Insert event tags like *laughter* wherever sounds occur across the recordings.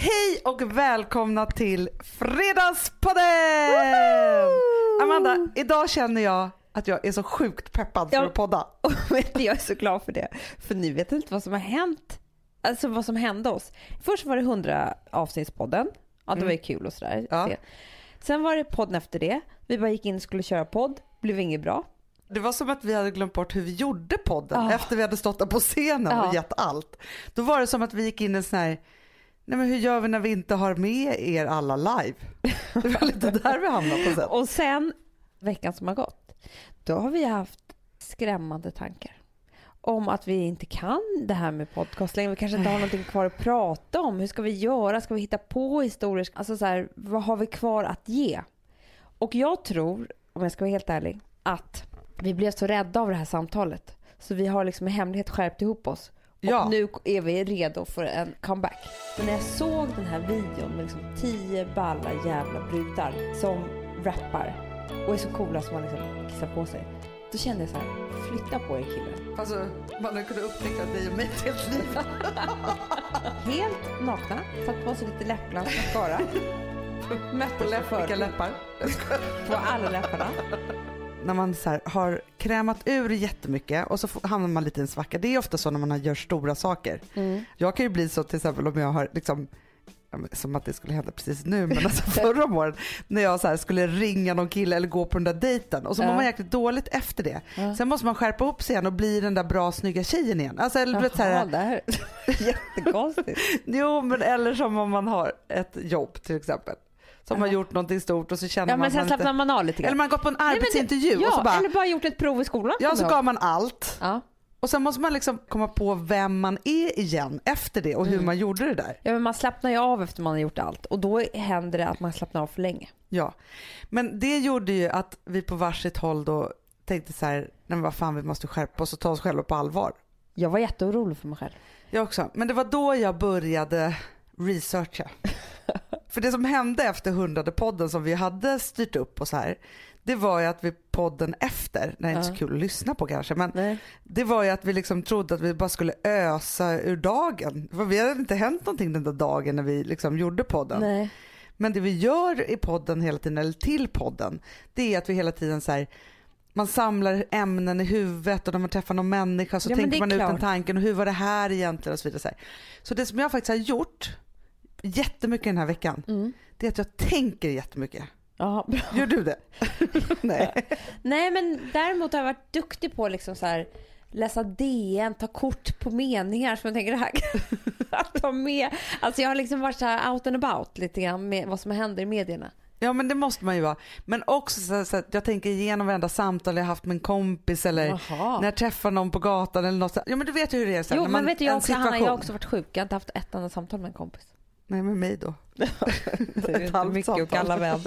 Hej och välkomna till Fredagspodden! Amanda, idag känner jag att jag är så sjukt peppad för att podda. *laughs* jag är så glad för det. För ni vet inte vad som har hänt. Alltså vad som hände oss. Först var det 100 avsnittspodden. Ja det var ju kul och sådär. Mm. Ja. Se. Sen var det podden efter det. Vi bara gick in och skulle köra podd. Blev inget bra. Det var som att vi hade glömt bort hur vi gjorde podden Ja. efter vi hade stått där på scenen Ja. och gett allt. Då var det som att vi gick in i en sån här, nej men hur gör vi när vi inte har med er alla live? Det var lite där vi hamnade på sätt. *laughs* Och sen veckan som har gått. Då har vi haft skrämmande tankar. Om att vi inte kan det här med podcast längre. Vi kanske inte har någonting kvar att prata om. Hur ska vi göra? Ska vi hitta på historier? Alltså så här, vad har vi kvar att ge? Och jag tror, om jag ska vara helt ärlig, att vi blev så rädda av det här samtalet. Så vi har liksom i hemlighet skärpt ihop oss. Och Ja. nu är vi redo för en comeback. Men när jag såg den här videon med liksom tio balla jävla brudar som rappar och är så coola som man liksom kissar på sig. Då kände jag så här, flytta på er killar. Alltså, man hade kunnat upptäcka dig och mig ett helt liv. *laughs* Helt nakna, satt på sig lite läppglans mascara. Mötte Vilka chauffören läppar. på alla läpparna. När man så har krämat ur jättemycket och så hamnar man lite i en svacka. Det är ofta så när man gör stora saker. Mm. Jag kan ju bli så till exempel om jag har liksom som att det skulle hända precis nu, men alltså *laughs* förra året när jag så skulle ringa någon kille eller gå på den där dejten och så mår Ja. man jäkligt dåligt efter det. Ja. Sen måste man skärpa upp sig igen och bli den där bra snygga tjejen igen. Alltså, eller, vet, så Jaha, här, det här är *laughs* jättekonstigt. *laughs* jo, men eller som om man har ett jobb till exempel. Som har gjort någonting stort och så känner Ja man men sen man slappnar man av lite Eller man gått på en Nej, men det- arbetsintervju ja, och så bara, eller bara gjort ett prov i skolan. ja så gav man allt. ja. Och sen måste man liksom komma på vem man är igen efter det och hur Mm. man gjorde det där. ja men man slappnar ju av efter man har gjort allt och då händer det att man slappnar av för länge. Ja. Men det gjorde ju att vi på varsitt håll då tänkte så här, nej vad fan vi måste skärpa oss och ta oss själva på allvar. Jag var jätteorolig för mig själv. Jag också. Men det var då jag började researcha. För det som hände efter hundrade podden som vi hade styrt upp och så här, det var ju att vi podden efter, det är inte så kul att lyssna på kanske, men Nej. det var ju att vi liksom trodde att vi bara skulle ösa ur dagen. För vi hade inte hänt någonting den där dagen när vi liksom gjorde podden. Nej. Men det vi gör i podden hela tiden, eller till podden, det är att vi hela tiden så här, man samlar ämnen i huvudet och när man träffar någon människa så Ja, tänker man ut den klart. tanken och hur var det här egentligen och så vidare. Så, här. så det som jag faktiskt har gjort jättemycket den här veckan, Mm. det är att jag tänker jättemycket. Ja, bra. Gör du det? *laughs* Nej. Nej men däremot har jag varit duktig på liksom så här läsa DN, ta kort på meningar som jag tänker det här att *laughs* ta med. Alltså jag har liksom varit så här out and about lite grann med vad som händer i medierna. Ja men det måste man ju vara. Men också så, så att jag tänker igenom varenda samtal jag haft med en kompis eller Jaha. när jag träffar någon på gatan eller något. så- Ja men du vet ju hur det är. Så Jo men vet du jag också, Hanna, jag har också varit sjuk. Jag har inte haft ett enda samtal med en kompis. Nej med mig då. *laughs* Det är inte mycket att samtal. kalla vän.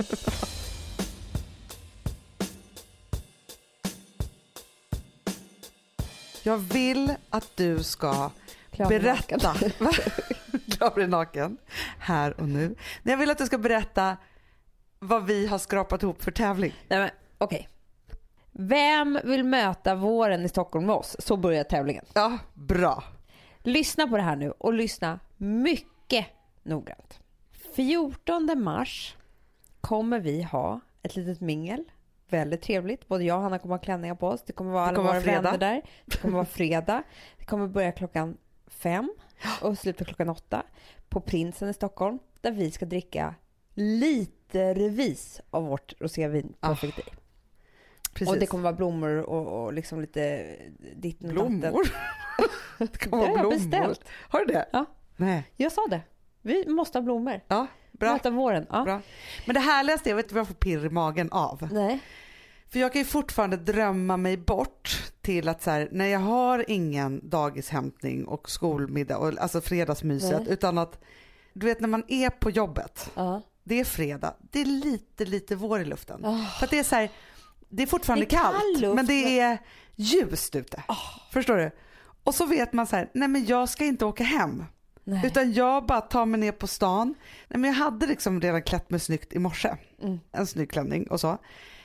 Jag vill att du ska Klar berätta. *laughs* Klar blir naken. Här och nu. Nej, Jag vill att du ska berätta vad vi har skrapat ihop för tävling. Nej men okej. Vem vill möta våren i Stockholm med oss? Så börjar tävlingen. Ja, bra. Lyssna på det här nu och lyssna mycket noggrant. 14 mars kommer vi ha ett litet mingel. Väldigt trevligt. Både jag och Hanna kommer ha klänningar på oss. Det kommer vara Det alla kommer våra vara vänner där. Det kommer vara *laughs* fredag. Det kommer börja klockan fem och sluta klockan åtta på Prinsen i Stockholm där vi ska dricka lite revis av vårt rosévin Ah, Perfect Day. Precis. Och det kommer vara blommor och, och liksom lite ditten och blommor. det *laughs* Det kommer har vara jag blommor. beställt. Har du det? Ja. Nej. Jag sa det. Vi måste ha blommor. Ja, bra. Möta våren. Ja. bra. Men det härligaste, jag vet inte vad jag får pirr i magen av. Nej. För jag kan ju fortfarande drömma mig bort till att så här, när jag har ingen dagishämtning och skolmiddag, och, alltså fredagsmyset, Nej. utan att du vet när man är på jobbet, Ja. det är fredag, det är lite lite vår i luften. Oh. För att det är så här, det är fortfarande Det är kall kallt luft, men det är ljust ute. Förstår du? Och så vet man så här, nej men jag ska inte åka hem. Nej. Utan jag bara tar mig ner på stan. Nej, men jag hade liksom redan klätt mig snyggt i morse. Mm. En snygg klänning och så.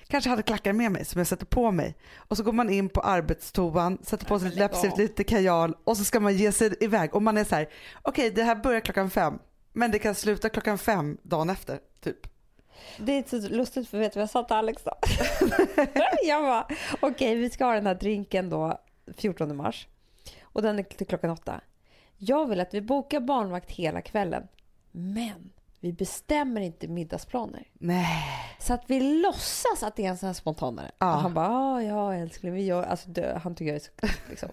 Kanske hade klackar med mig som jag sätter på mig. Och så går man in på arbetstoan, sätter på sig lite lägg läppstift, lite kajal och så ska man ge sig iväg. Och man är så här, okej det här börjar klockan fem. Men det kan sluta klockan fem dagen efter, typ. Det är så lustigt för vet du vad jag sa till Alex då? *laughs* jag bara, okej okay, vi ska ha den här drinken då 14 mars och den är till klockan åtta. Jag vill att vi bokar barnvakt hela kvällen. Men vi bestämmer inte middagsplaner. Nej. Så att vi låtsas att det är en sån här spontanare. Ja. Han bara, ja älskling, vi gör... Alltså, det, han tycker jag är så *laughs* liksom.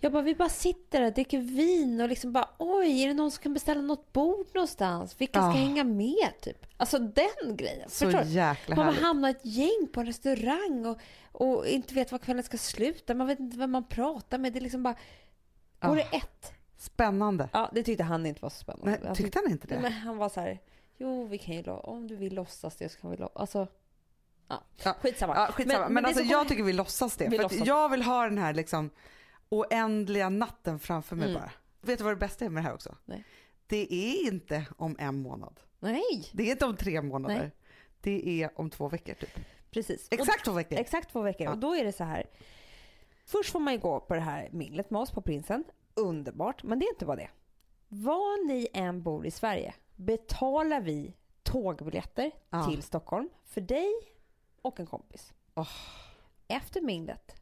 Jag bara, vi bara sitter där, dricker vin och liksom bara, oj, är det någon som kan beställa något bord någonstans? Vilka ska ja. hänga med? Typ. Alltså den grejen. Så Förstår? jäkla Man hamnar ett gäng på en restaurang och, och inte vet var kvällen ska sluta. Man vet inte vem man pratar med. Det är liksom bara, går det ett? Spännande. Ja, det tyckte han inte var så spännande. Nej, tyckte han inte det? Men han var så här, jo vi kan ju, om du vill låtsas det så kan vi låtsas. Alltså, ja, ja. skitsamma. Ja, skitsamma. Men, men, men alltså jag tycker vi låtsas det. Vi för låtsas jag vill ha den här liksom oändliga natten framför mig mm. bara. Vet du vad det bästa är med det här också? Nej. Det är inte om en månad. Nej. Det är inte om tre månader. Nej. Det är om två veckor typ. Precis. Exakt två veckor. Exakt två veckor. Ja. Och då är det så här. Först får man ju gå på det här minglet med oss på Prinsen. Underbart. Men det är inte vad det är. Var ni än bor i Sverige betalar vi tågbiljetter ja. till Stockholm för dig och en kompis. Oh. Efter minglet,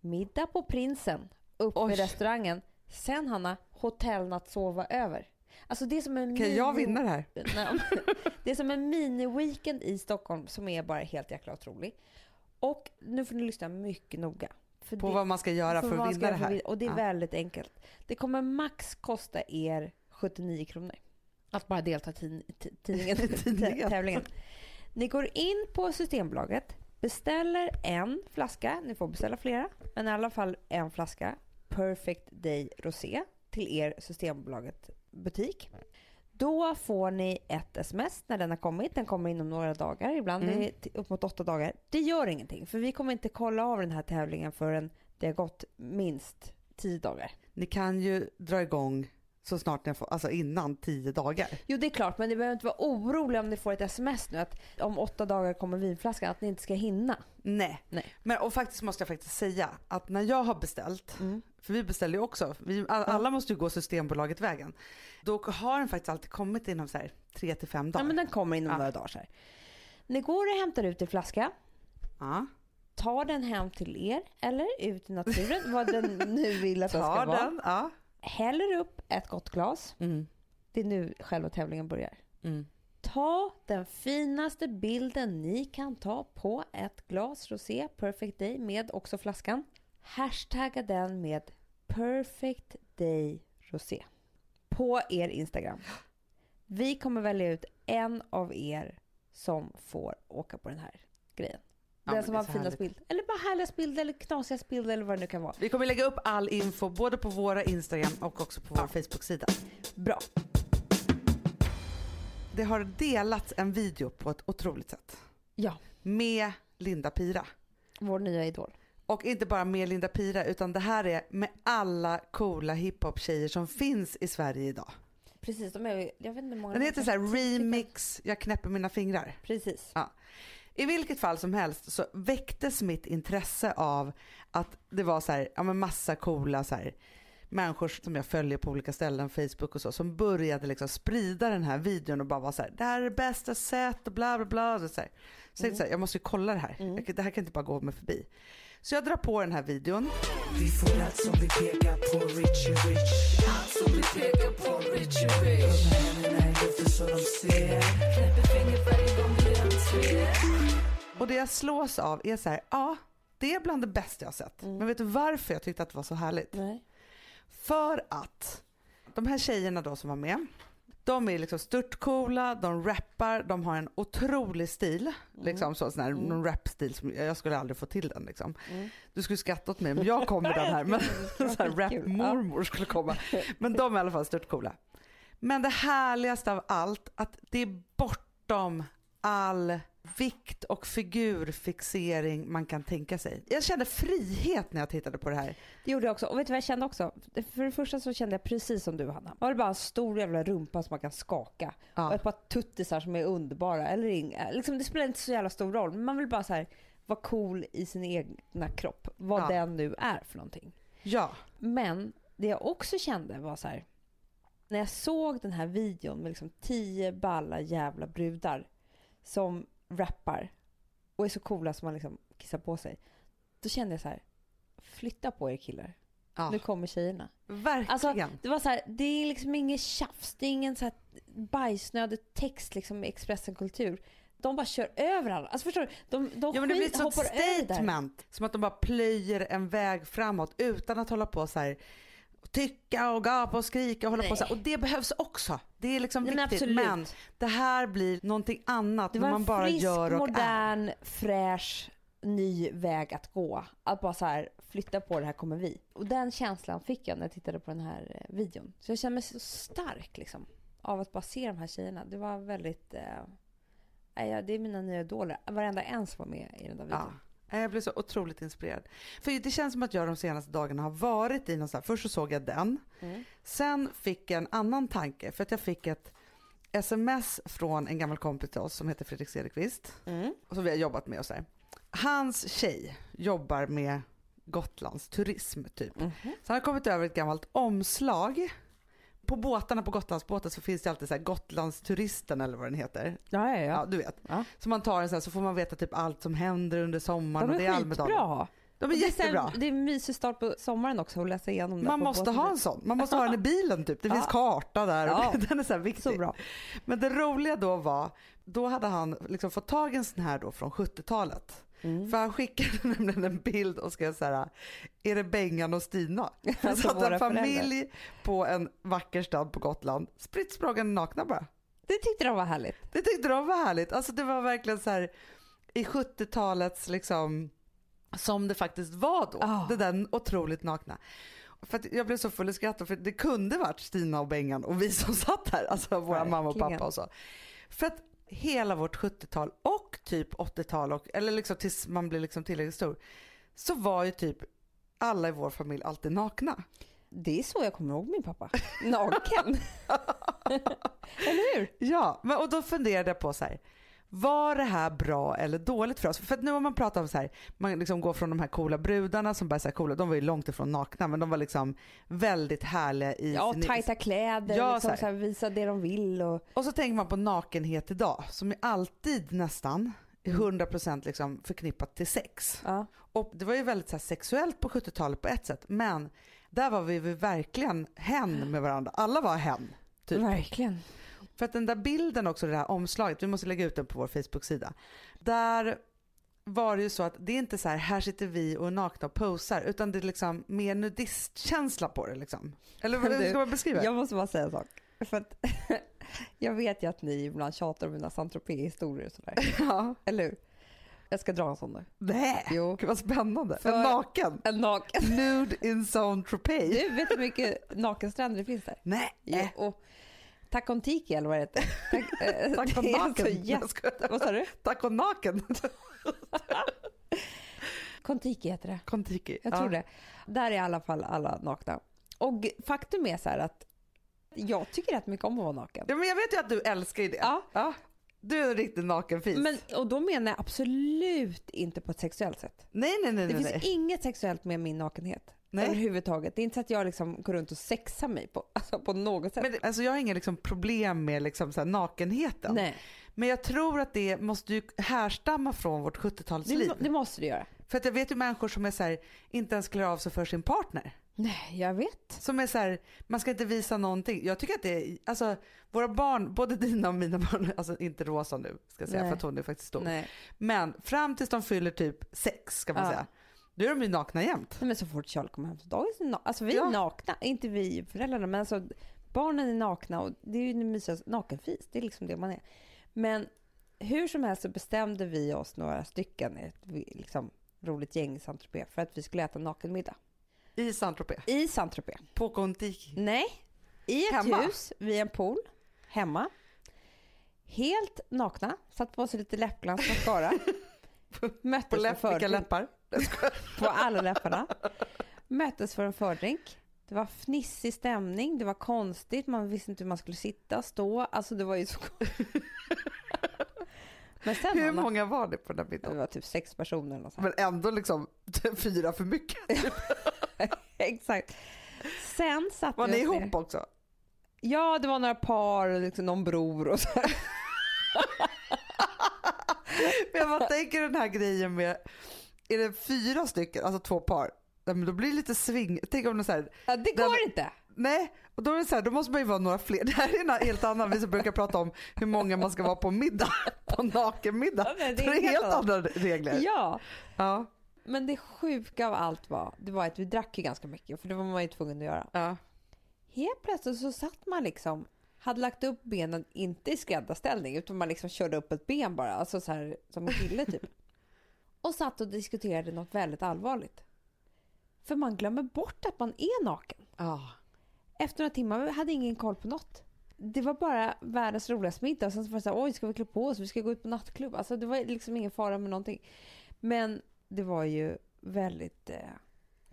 middag på Prinsen, upp Oj. i restaurangen. Sen Hanna, hotellnatt sova över. Alltså det är som en kan mini... jag vinna det här? *laughs* *laughs* det är som en mini-weekend i Stockholm som är bara helt jäkla otrolig. Och nu får ni lyssna mycket noga. För på det, vad man ska göra för, för att vinna det här. Och det är ja. väldigt enkelt. Det kommer max kosta er 79 kronor. Att bara delta i *laughs* tidningen, tävlingen. Ni går in på Systembolaget, beställer en flaska, ni får beställa flera, men i alla fall en flaska Perfect Day Rosé till er Systembolaget butik. Då får ni ett sms när den har kommit. Den kommer inom några dagar, ibland mm. upp mot åtta dagar. Det gör ingenting, för vi kommer inte kolla av den här tävlingen förrän det har gått minst tio dagar. Ni kan ju dra igång så snart ni får, alltså innan tio dagar. Jo det är klart men ni behöver inte vara oroliga om ni får ett sms nu att om åtta dagar kommer vinflaskan att ni inte ska hinna. Nej. Nej. Men och faktiskt måste jag faktiskt säga att när jag har beställt, mm. För vi beställer ju också, vi, alla måste ju gå Systembolaget vägen. Då har den faktiskt alltid kommit inom så här, tre till fem dagar. Ja men den kommer inom ja. några dagar så här. Ni går och hämtar ut en flaska. Ja. Tar den hem till er eller ut i naturen, *laughs* vad den nu vill att den ska vara. Den, ja häller upp ett gott glas. Mm. Det är nu själva tävlingen börjar. Mm. Ta den finaste bilden ni kan ta på ett glas rosé Perfect Day med också flaskan. Hashtagga den med Perfect Day Rosé på er Instagram. *gasps* Vi kommer välja ut en av er som får åka på den här grejen. Den som har finast bild. Eller bara härligast bild eller knasigast bild eller vad det nu kan vara. Vi kommer lägga upp all info både på våra Instagram och också på vår Facebook-sida. Bra. Det har delats en video på ett otroligt sätt. Ja. Med Linda Pira. Vår nya idol. Och inte bara med Linda Pira utan det här är med alla coola hiphop-tjejer som finns i Sverige idag. Precis, de är, jag vet inte många Den heter så här remix, jag knäpper mina fingrar. Precis. Ja. I vilket fall som helst så väcktes mitt intresse av att det var så här, ja men massa coola så här, människor som jag följer på olika ställen, Facebook och så, som började liksom sprida den här videon och bara var så här, det här är det bästa sätt och bla bla bla. Så, här. så, mm. så här, jag måste ju kolla det här, mm. det här kan inte bara gå mig förbi. Så jag drar på den här videon. Vi får allt som vi pekar på, Richie Rich. Allt som vi pekar på, Richie Rich. Händerna i luften så de ser. Knäpper fingret varje gång vi entrer. Och det jag slås av är så här, ja, det är bland det bästa jag sett. Mm. Men vet du varför jag tyckte att det var så härligt? Nej. För att de här tjejerna då som var med, de är liksom störtcoola, de rappar, de har en otrolig stil. Mm. Liksom så, sån här, mm. Någon rapstil som jag skulle aldrig få till den. Liksom. Mm. Du skulle skratta åt mig men jag kommer den här. Men *laughs* *laughs* så här, rap-mormor skulle komma. Men de är i alla fall störtcoola. Men det härligaste av allt, att det är bortom all vikt och figurfixering man kan tänka sig. Jag kände frihet när jag tittade på det här. Det gjorde jag också. Och vet du vad jag kände också? För det första så kände jag precis som du Hanna. Var det bara en stor jävla rumpa som man kan skaka. Ja. Och ett par tuttisar som är underbara. Eller inga. Liksom, det spelar inte så jävla stor roll. Men man vill bara så här vara cool i sin egna kropp. Vad ja. den nu är för någonting. Ja. Men det jag också kände var så här. När jag såg den här videon med liksom tio balla jävla brudar som rappar och är så coola som man liksom kissar på sig. Då kände jag så här, flytta på er killar. Ja, Nu kommer tjejerna. verkligen. Alltså, det var så här, det är liksom inget tjafs, det är ingen så här bajsnödig text liksom i Expressen Kultur. De bara kör över alla. Alltså förstår du? De, de ja, men det blir ett sånt statement. Som att de bara plöjer en väg framåt utan att hålla på så här tycka och gapa och skrika och hålla på så här. Och det behövs också. Det är liksom Nej, men viktigt. absolut. Men det här blir någonting annat när man bara frisk, gör och är. modern, fräsch, ny väg att gå. Att bara så här, flytta på det här kommer vi. Och den känslan fick jag när jag tittade på den här eh, videon. Så jag kände mig så stark liksom. Av att bara se de här tjejerna. Det var väldigt... Eh, nej, det är mina nya idoler. Varenda en som var med i den där Ja. Jag blev så otroligt inspirerad. För det känns som att jag de senaste dagarna har varit i någon sån här, först så såg jag den. Mm. Sen fick jag en annan tanke för att jag fick ett sms från en gammal kompis till oss som heter Fredrik Cederqvist. Mm. som vi har jobbat med och så här. Hans tjej jobbar med Gotlands turism typ. Mhm. Så han har kommit över ett gammalt omslag. På båtarna på Gotlandsbåtar så finns det alltid så här Gotlandsturisten eller vad den heter. Ja, ja, Ja, ja. du vet. Ja. Så man tar en så här så får man veta typ allt som händer under sommaren. De och det är är skitbra. De är är här- jättebra. Det är en mysig start på sommaren också att läsa igenom Man måste båten. ha en sån. Man måste ha den i bilen typ. Det finns karta där. Ja. Och *laughs* den är så viktig. Så bra. Men det roliga då var, då hade han liksom fått tag i en sån här då från 70-talet. Mm. För han skickade *laughs* nämligen en bild och skrev så här, är det Bengan och Stina? *laughs* Alltså satt en familj på en vacker stad på Gotland, spritt språngande nakna bara. Det tyckte de var härligt. Det tyckte de var härligt. Alltså det var verkligen så här i 70-talets liksom, som det faktiskt var då. Ah. Det där otroligt nakna. För jag blev så full i skratt för det kunde varit Stina och Bengan och vi som satt här, alltså våra mamma och pappa och så. För att hela vårt 70-tal och typ 80-tal, och, eller liksom tills man blir liksom tillräckligt stor, så var ju typ alla i vår familj alltid nakna. Det är så jag kommer ihåg min pappa. Naken. *laughs* Eller hur? Ja, men, och då funderade jag på så här. Var det här bra eller dåligt för oss? För nu har man pratat om så här, man liksom går från de här coola brudarna som bara är så här coola, de var ju långt ifrån nakna men de var liksom väldigt härliga i Ja, sin... tajta kläder, Ja, liksom, så så här, visa det de vill. Och... Och så tänker man på nakenhet idag som är alltid nästan är 100% liksom förknippat till sex. Ja. Och det var ju väldigt så sexuellt på 70-talet på ett sätt men där var vi verkligen hen med varandra. Alla var hen. Typ. Verkligen. För att den där bilden också, det här omslaget, vi måste lägga ut den på vår Facebook-sida. Där var det ju så att det är inte så här, här sitter vi och nakna och posar, utan det är liksom mer nudistkänsla på det liksom. Eller hur Du, ska man beskriva? Jag måste bara säga en sak. För att, *laughs* jag vet ju att ni ibland tjatar om mina saint historier och sådär. *laughs* Ja. Eller hur? Jag ska dra en sån nu. Nej, Jo. Gud vad spännande. För- En naken. En naken. Nude in Saint-Tropez. Du, vet hur mycket nakenstränder det finns där? Nej. Jo, och Takontiki eller vad det heter. Tack, eh, *laughs* alltså Vad sa du? Tack och naken. *laughs* Kontiki heter det. Kontiki. Jag tror det. Där är i alla fall alla nakna. Och faktum är så här att jag tycker rätt mycket om att vara naken. Ja, men jag vet ju att du älskar det. Ja. Du är en riktig nakenfis. Men, och då menar jag absolut inte på ett sexuellt sätt. nej, nej, nej. Det nej, finns nej. inget sexuellt med min nakenhet. Nej. Överhuvudtaget. Det är inte så att jag liksom går runt och sexar mig på, alltså på något sätt. Men, det- alltså, jag har inga liksom, problem med liksom, så nakenheten. Nej, Men jag tror att det måste ju härstamma från vårt 70-talsliv. det, det måste du göra. För att jag vet ju människor som är så här, inte ens klär av sig för sin partner. Nej, jag vet. Som är så här, man ska inte visa någonting. Jag tycker att det är, alltså våra barn, både dina och mina barn, alltså inte Rosa nu ska jag säga Nej. för att hon är faktiskt stor. Nej. Men fram tills de fyller typ sex ska man Ja. säga. Då är de ju nakna jämt. Nej, men så fort Charlie kommer hem till dagis, är alltså vi är Ja. nakna. Inte vi föräldrarna, men alltså barnen är nakna och det är ju den mysigaste, nakenfis. Det är liksom det man är. Men hur som helst så bestämde vi oss några stycken, ett liksom, roligt gäng i Saint-Tropez, för att vi skulle äta nakenmiddag. I Saint-Tropez. I Saint-Tropez. På Kontiki. Nej, i ett Hemma? hus vid en pool, hemma. Helt nakna, satt på sig lite läppglans mascara. *laughs* På Möttes för läpp, vilka läppar? *laughs* på alla läpparna. Möttes för en fördrink. Det var fnissig stämning, det var konstigt, man visste inte hur man skulle sitta, stå. Alltså det var ju så *laughs* Men sen Hur Anna, många var det på den här det middagen? var typ sex personer. Och så. Men ändå liksom *laughs* fyra för mycket. Exakt. Sen satte Var ni ihop också? Ja, det var några par och liksom någon bror och så. Men bara tänker den här grejen med, är det fyra stycken, alltså två par, då blir det lite sving. Tänk om det är så här, Ja, det Den- går inte. nej, och då är det så här, då måste man ju vara några fler. Det här är en helt annan, vi som brukar prata om hur många man ska vara på middag, *laughs* på nakenmiddag. Ja, men Det är helt andra regler. Ja, Ja. men det sjuka av allt var, det var att vi drack ju ganska mycket för det var man ju tvungen att göra. Ja. Helt plötsligt så satt man liksom, hade lagt upp benen, inte i skräddarställning, utan man liksom körde upp ett ben bara, alltså så här som en kille typ. Och satt och diskuterade något väldigt allvarligt. För man glömmer bort att man är naken. Ja. Efter några timmar hade ingen koll på något. Det var bara världens roligaste middag. Sen så var det så här, oj ska vi klä på oss? Vi ska gå ut på nattklubb. Alltså det var liksom ingen fara med någonting. Men det var ju väldigt eh,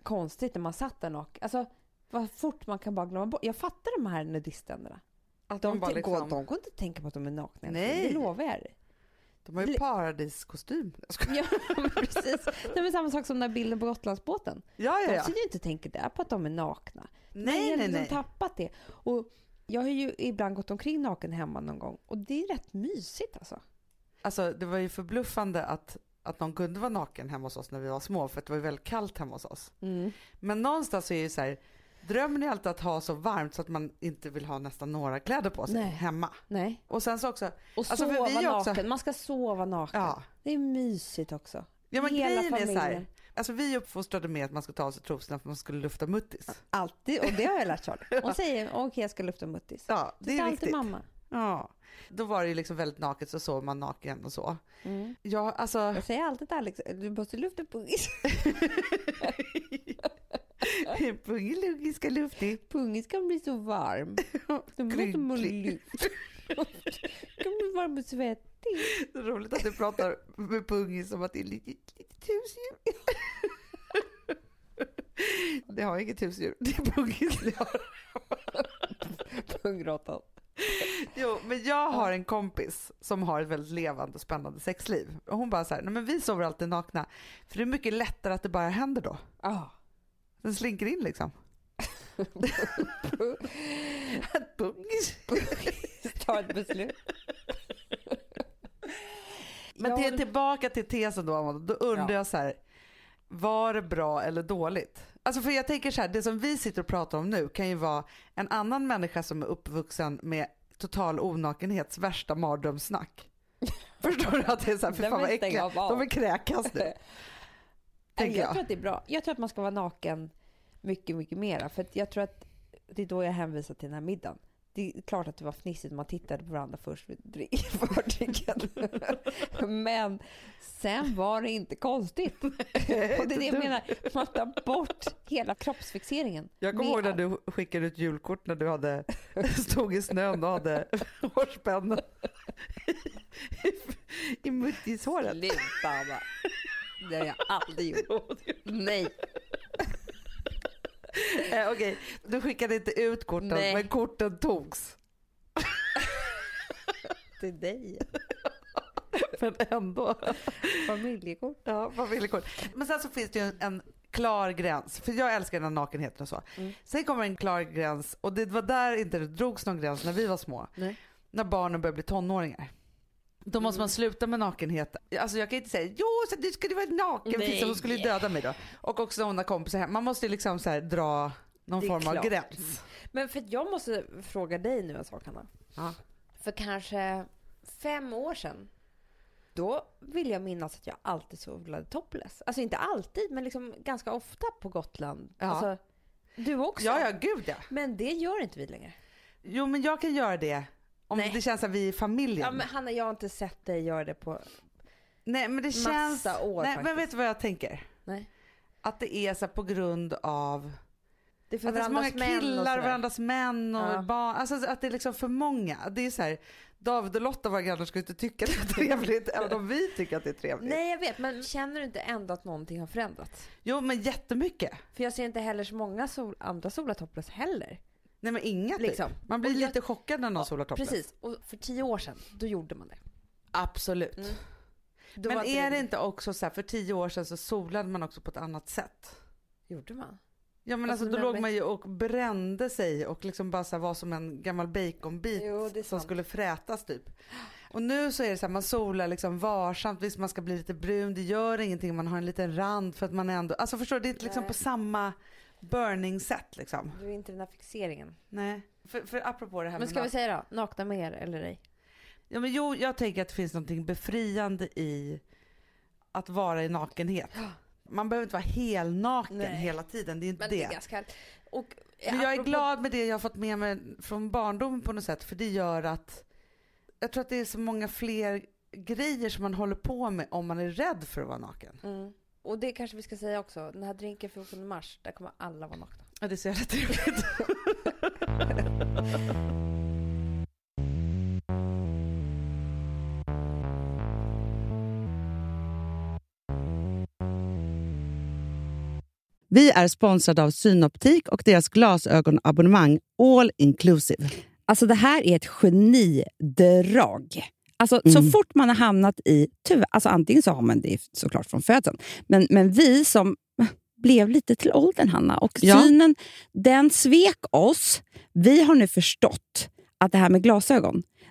konstigt när man satt där naken. Alltså vad fort man kan bara glömma bort. Jag fattar de här nudisterna. Att De, de, bara går, liksom, de går inte att tänka på att de är nakna. Nej. Det lovar jag. De har ju paradiskostym. Ja, *laughs* precis. Det är samma sak som den här bilden på Gotlandsbåten. Ja, ja, De ja. sitter ju inte tänker där på att de är nakna. Nej, nej, nej. liksom tappat det. Och jag har ju ibland gått omkring naken hemma någon gång och det är rätt mysigt alltså. Alltså det var ju förbluffande att, att någon kunde vara naken hemma hos oss när vi var små för att det var ju väldigt kallt hemma hos oss. Men någonstans så är det ju så här, drömmen är alltid att ha så varmt så att man inte vill ha nästan några kläder på sig Nej. hemma. Nej. Och sen så också, Och Alltså, sova vi också- naken. Man ska sova naken. ja, Det är mysigt också. ja men Hela grejen är så här, familjen. alltså vi är uppfostrade med att man ska ta av sig trosorna för man skulle lufta muttis. Alltid. Och det har jag lärt Charlie. Hon säger okej jag ska lufta muttis. Ja, det Det är är alltid mamma. Ja. Då var det ju liksom väldigt naket så sov man naken och så. Mm. Ja, alltså, Jag säger alltid till Alex, du måste lufta pungis. *laughs* *laughs* *laughs* Pungeluggi ska luftig. Pungis kan bli så varm. *laughs* Du måste må Krynklig. luft. kan bli varm och svettig. Det är roligt att du pratar med pungis som att det är lite, lite husdjur. Det har inget husdjur, det är pungis det har. Pungråttan. Jo, men jag har en kompis som har ett väldigt levande och spännande sexliv. Och hon bara så här, nej men vi sover alltid nakna. För det är mycket lättare att det bara händer då. Ah. Den slinker in liksom. Pungis. *laughs* Ta ett beslut. Men till, tillbaka till tesen då Amanda, då undrar Ja. jag så här, var det bra eller dåligt? Alltså för jag tänker så här, det som vi sitter och pratar om nu kan ju vara en annan människa som är uppvuxen med total onakenhets värsta mardrömssnack. *laughs* Förstår du att det är så här, för fan vad äckliga, av. de vill kräkas nu. *laughs* Tänker jag jag. tror att det är bra. Jag tror att man ska vara naken mycket, mycket mera. För jag tror att det är då jag hänvisar till den här middagen. Det är klart att det var fnissigt när man tittade på varandra först vid dri- fördrinken. *laughs* Men sen var det inte konstigt. *laughs* Och det är det jag menar. Man tar bort hela kroppsfixeringen. Jag kommer ihåg när du skickade ut julkort när du hade, *laughs* stod i snön och hade hårspännen i, i muttishåret. Sluta Anna. Det har jag aldrig gjort. *laughs* Nej. *laughs* Eh, Okej, du skickade inte ut korten Nej. men korten togs. *laughs* Till dig. Men ändå. Familjekort. Ja, familjekort. Men sen så finns det ju en, klar gräns, för jag älskar den här nakenheten och så. Mm. Sen kommer en klar gräns och det var där inte det drogs någon gräns när vi var små. Nej. När barnen börjar bli tonåringar. Då måste Mm. man sluta med nakenhet. Alltså jag kan inte säga jo så du skulle vara naken Nej. Fissa, hon skulle ju döda mig då. Och också när hon har kompisar hem. Man måste ju liksom så här dra någon Det är form av klart. gräns. Men för att jag måste fråga dig nu en sak Hanna. Ja. För kanske fem år sedan. Då vill jag minnas att jag alltid solade topless. Alltså inte alltid men liksom ganska ofta på Gotland. Ja. Alltså, du också? Ja, ja, gud ja. Men det gör inte vi längre. Jo men jag kan göra det om Nej. det känns som vi är familjen. Ja men Hanna jag har inte sett dig göra det på... Nej men det Massa känns... år Nej faktiskt. men vet du vad jag tänker? Nej. Att det är så på grund av Det är för att det är så många och killar, sådär. varandras män och Ja. barn. Alltså att det är liksom för många. Det är så här, David och Lotta våra grannar ska inte tycka det är trevligt även om vi tycker att det är trevligt. Nej jag vet men känner du inte ändå att någonting har förändrats? Jo men jättemycket. För jag ser inte heller så många sol, andra solar topless heller. Nej men inga Liksom. typ. Man blir jag- lite chockad när någon Ja, solar topless. Precis, och för tio år sedan då gjorde man det. Absolut. Mm. Men är det inte också så här, för tio år sedan så solade man också på ett annat sätt. Gjorde man? Ja men alltså, Alltså, då låg man ju och brände sig och liksom bara så var som en gammal baconbit Jo, som sant. skulle frätas typ. Och nu så är det så här, man solar liksom varsamt, visst man ska bli lite brun, det gör ingenting, man har en liten rand för att man ändå, alltså förstår du, det är inte liksom på samma burning sätt liksom. Du är inte den här fixeringen. Nej. För, för apropå det här Men ska vi säga då, nakna med er eller ej? Ja men jo, jag tänker att det finns något befriande i att vara i nakenhet. Man behöver inte vara helnaken Nej. hela tiden, det är inte Men det. det är ganska. Och Men jag är apropå- glad med det jag har fått med mig från barndomen på något sätt för det gör att jag tror att det är så många fler grejer som man håller på med om man är rädd för att vara naken. Mm. Och det kanske vi ska säga också, den här drinken 14 mars, där kommer alla vara nakna. Ja, det så jävla trevligt. Vi är sponsrade av Synoptik och deras glasögonabonnemang All Inclusive. Alltså det här är ett genidrag. Alltså, Så Mm. fort man har hamnat i... Tyvärr, alltså antingen så har man det såklart från födseln, men, men vi som blev lite till åldern, Hanna, och Ja. synen den svek oss. Vi har nu förstått att det här med glasögon,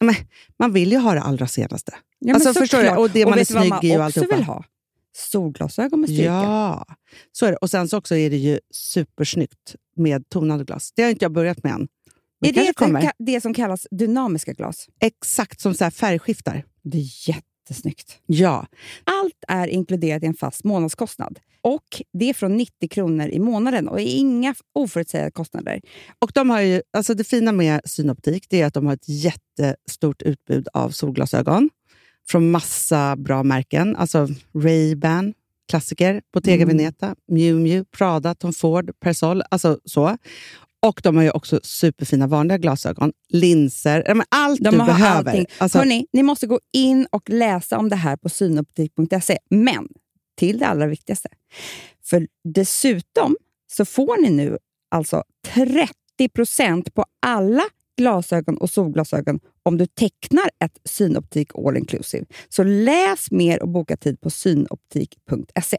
Men, man vill ju ha det allra senaste. Ja, Alltså, förstår du? Och det man är snygg man i och alltihopa. vill ha? Solglasögon med styrka. Ja, så är det. Och sen så också är det ju supersnyggt med tonade glas. Det har inte jag börjat med än. Men Är det det, det som kallas dynamiska glas? Exakt som så färgskiftar. Det är jättesnyggt. Ja. Allt är inkluderat i en fast månadskostnad. Och Det är från 90 kronor i månaden och inga oförutsägbara kostnader. Och de har ju, alltså det fina med Synoptik det är att de har ett jättestort utbud av solglasögon från massa bra märken. Alltså Ray-Ban, klassiker, Bottega Mm. Veneta, Miu Miu, Prada, Tom Ford, Persol. Alltså så. Och de har ju också superfina vanliga glasögon, linser, allt De du behöver. allting. Alltså, Hörrni, ni måste gå in och läsa om det här på synoptik.se. Men till det allra viktigaste. För dessutom så får ni nu alltså 30% på alla glasögon och solglasögon om du tecknar ett Synoptik All Inclusive. Så läs mer och boka tid på synoptik.se.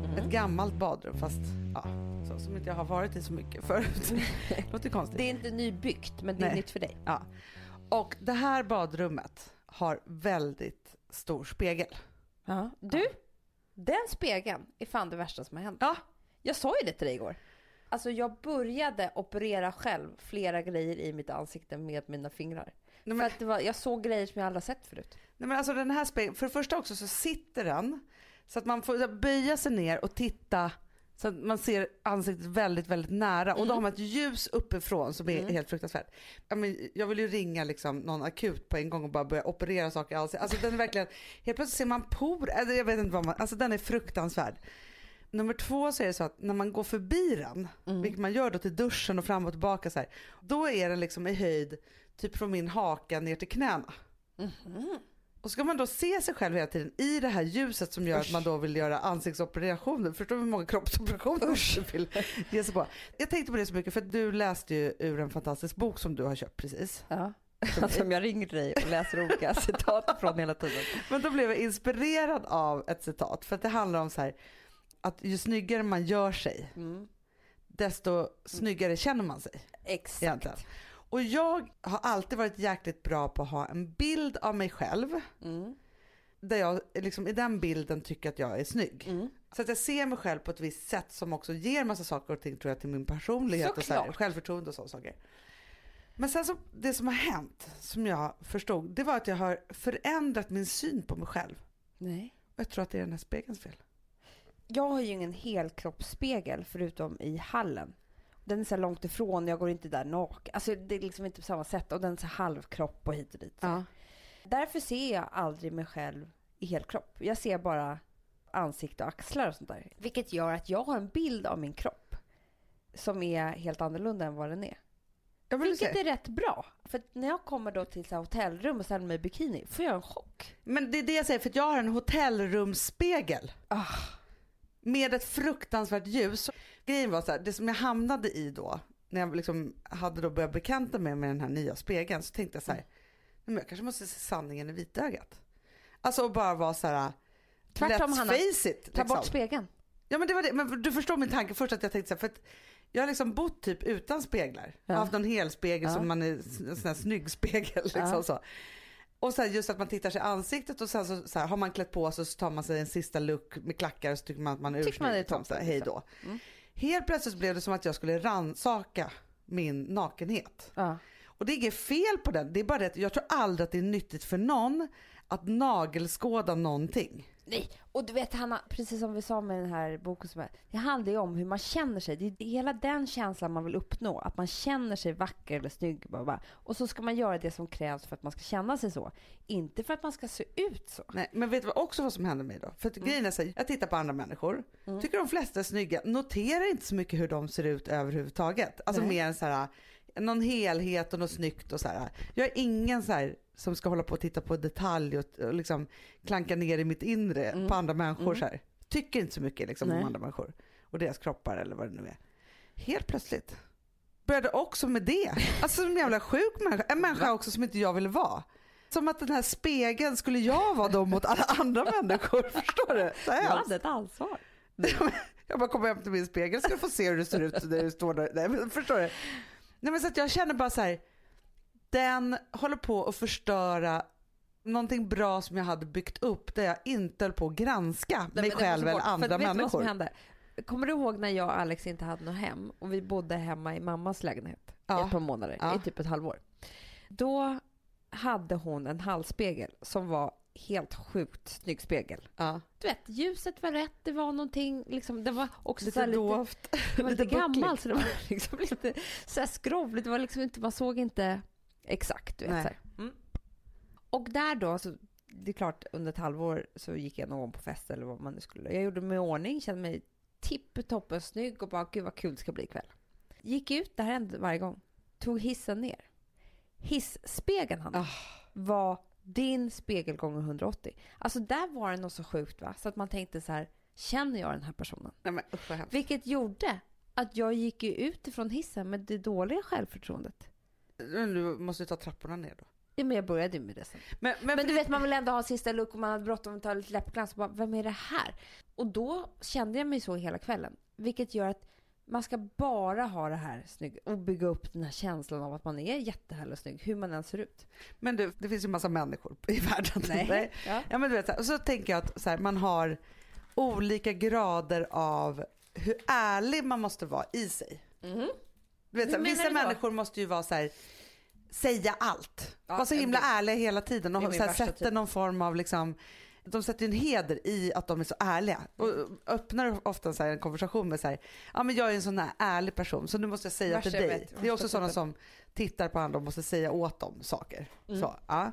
Ett gammalt badrum fast ja, så, som inte jag har varit i så mycket *laughs* förut. Låter konstigt. Det är inte nybyggt, men det är Nej. nytt för dig. Ja. Och det här badrummet har väldigt stor spegel. Ja. Du, den spegeln är fan det värsta som har hänt. Ja. Jag sa ju det till dig igår. Alltså jag började operera själv flera grejer i mitt ansikte med mina fingrar. Nej, För men, att det var, jag såg grejer som jag aldrig sett förut. nej, men alltså den här spegeln, för det första också så sitter den så att man får böja sig ner och titta så att man ser ansiktet väldigt, väldigt nära. Och då har man ett ljus uppifrån som är helt fruktansvärt. Ja, men jag vill ju ringa liksom någon akut på en gång och bara börja operera saker i ansiktet. Alltså den är verkligen, helt plötsligt ser man por, alltså, jag vet inte vad man, alltså den är fruktansvärd. Nummer två så är det så att när man går förbi den, vilket man gör då till duschen och fram och tillbaka så här, då är den liksom i höjd typ från min haka ner till knäna. Och ska man då se sig själv hela tiden i det här ljuset som gör att man då vill göra ansiktsoperationer. Förstår du hur många kroppsoperationer man vill ge sig på? Jag tänkte på det så mycket för du läste ju ur en fantastisk bok som du har köpt precis. Ja. Som *laughs* jag ringer dig och läser olika *laughs* citat från hela tiden. Men då blev jag inspirerad av ett citat för att det handlar om så här att ju snyggare man gör sig Mm. desto snyggare känner man sig. Exakt. Egentligen. Och jag har alltid varit jäkligt bra på att ha en bild av mig själv Mm. där jag liksom, i den bilden tycker att jag är snygg. Mm. Så att jag ser mig själv på ett visst sätt som också ger massa saker och ting tror jag till min personlighet och så här, Såklart. självförtroende och sådana saker. Men sen så, det som har hänt, som jag förstod, det var att jag har förändrat min syn på mig själv. Nej. Och jag tror att det är den här spegelns fel. Jag har ju ingen helkroppsspegel förutom i hallen. Den är så långt ifrån, jag går inte där naken. Alltså det är liksom inte på samma sätt. Och den är så halvkropp och hit och dit. Ja. Därför ser jag aldrig mig själv i helkropp. Jag ser bara ansikte och axlar och sånt där. Vilket gör att jag har en bild av min kropp som är helt annorlunda än vad den är. Vilket är rätt bra. För när jag kommer då till så här hotellrum och ställer mig i bikini får jag en chock. Men det är det jag säger, för jag har en hotellrumsspegel. Ah. Med ett fruktansvärt ljus. Grejen var så här, det som jag hamnade i då, när jag liksom hade då börjat bekanta mig med den här nya spegeln, så tänkte jag så här, "Nej, men jag kanske måste se sanningen i vitögat. Alltså och bara vara så här, Tvärtom, let's Hanna. face it. Ta liksom. bort spegeln. Ja men det var det, men du förstår min tanke först att jag tänkte så här, för att jag har liksom bott typ utan speglar. Ja. Haft någon helspegel Ja. som man är en sån här snygg spegel *laughs* liksom Ja. så. Och så här, just att man tittar sig i ansiktet och sen så, så här, har man klätt på sig så tar man sig en sista look med klackar och så tycker man att man är Tycker man det är ursnygg. liksom, Hej liksom. då. Mm. Helt plötsligt blev det som att jag skulle ransaka min nakenhet. Ja. Och det är inget fel på den, det är bara det att jag tror aldrig att det är nyttigt för någon att nagelskåda någonting. Nej, och du vet Hanna, precis som vi sa med den här boken, som är, det handlar ju om hur man känner sig. Det är hela den känslan man vill uppnå, att man känner sig vacker eller snygg. Bara, bara. Och så ska man göra det som krävs för att man ska känna sig så. Inte för att man ska se ut så. Nej, men vet du också vad som händer mig då? För att grejen är så här, jag tittar på andra människor, tycker de flesta är snygga, noterar inte så mycket hur de ser ut överhuvudtaget. Alltså Nej. mer än så här, någon helhet och något snyggt och så här. Jag är ingen så här som ska hålla på och titta på detalj och, och liksom klanka ner i mitt inre på andra människor så här. Tycker inte så mycket liksom om Nej. andra människor och deras kroppar eller vad det nu är. Helt plötsligt började också med det. Alltså som en jävla sjuk människa, en människa också som inte jag ville vara. Som att den här spegeln skulle jag vara då mot alla andra människor. *laughs* Förstår du? Så hemskt. hade ett ansvar. *laughs* Jag bara kommer hem till min spegel ska du få se hur det ser ut när du står där. Nej, men förstår du? Nej, men så att jag känner bara så här. Den håller på att förstöra någonting bra som jag hade byggt upp där jag inte höll på att granska Nej, mig själv eller. För andra vet du vad som människor. hände? Kommer du ihåg när jag och Alex inte hade något hem och vi bodde hemma i mammas lägenhet i Ja. ett par månader, Ja. i typ ett halvår. Då hade hon en halsspegel som var helt sjukt snygg spegel. Ja. Du vet, ljuset var rätt, det var någonting, liksom, det var också Lite så lite, dovt. det var *laughs* lite, lite gammal så det var *laughs* liksom lite så skrovligt, det var liksom inte, man såg inte exakt. Du vet. Mm. Och där då, så, det är klart under ett halvår så gick jag någon på fest eller vad man nu skulle. Jag gjorde mig i ordning, kände mig tipptoppen snygg och bara gud vad kul det ska bli ikväll. Gick ut, det här hände varje gång, tog hissen ner. Hisspegeln Hanna, Ah. var din spegel gånger 180. Alltså där var det något så sjukt va, så att man tänkte så här, känner jag den här personen? Nej, men, usch. Vilket gjorde att jag gick ju ut ifrån hissen med det dåliga självförtroendet. Du måste ta trapporna ner då. Ja, men jag började ju med det sen. Men, men, Men du vet, man vill ändå ha sista look och man hade bråttom att ta lite läppglans. och Bara, vem är det här? Och då kände jag mig så hela kvällen. Vilket gör att man ska bara ha det här snygg och bygga upp den här känslan av att man är jättehärlig och snygg, hur man än ser ut. men du, det finns ju massa människor i *laughs* världen. Ja. Ja, men du vet, så här, och så tänker jag att så här, man har olika grader av hur ärlig man måste vara i sig. Mhm. Du vet, så här, vissa människor måste ju vara så här, säga allt. Ja, vara så himla det- ärliga hela tiden och så här, sätter typ. någon form av liksom de sätter en heder i att de är så ärliga och öppnar ofta så en konversation med så här, ja men jag är en sån här ärlig person så nu måste jag säga till dig. vet, det är också sådana som tittar på andra och måste säga åt dem saker. Mm. Så, ja.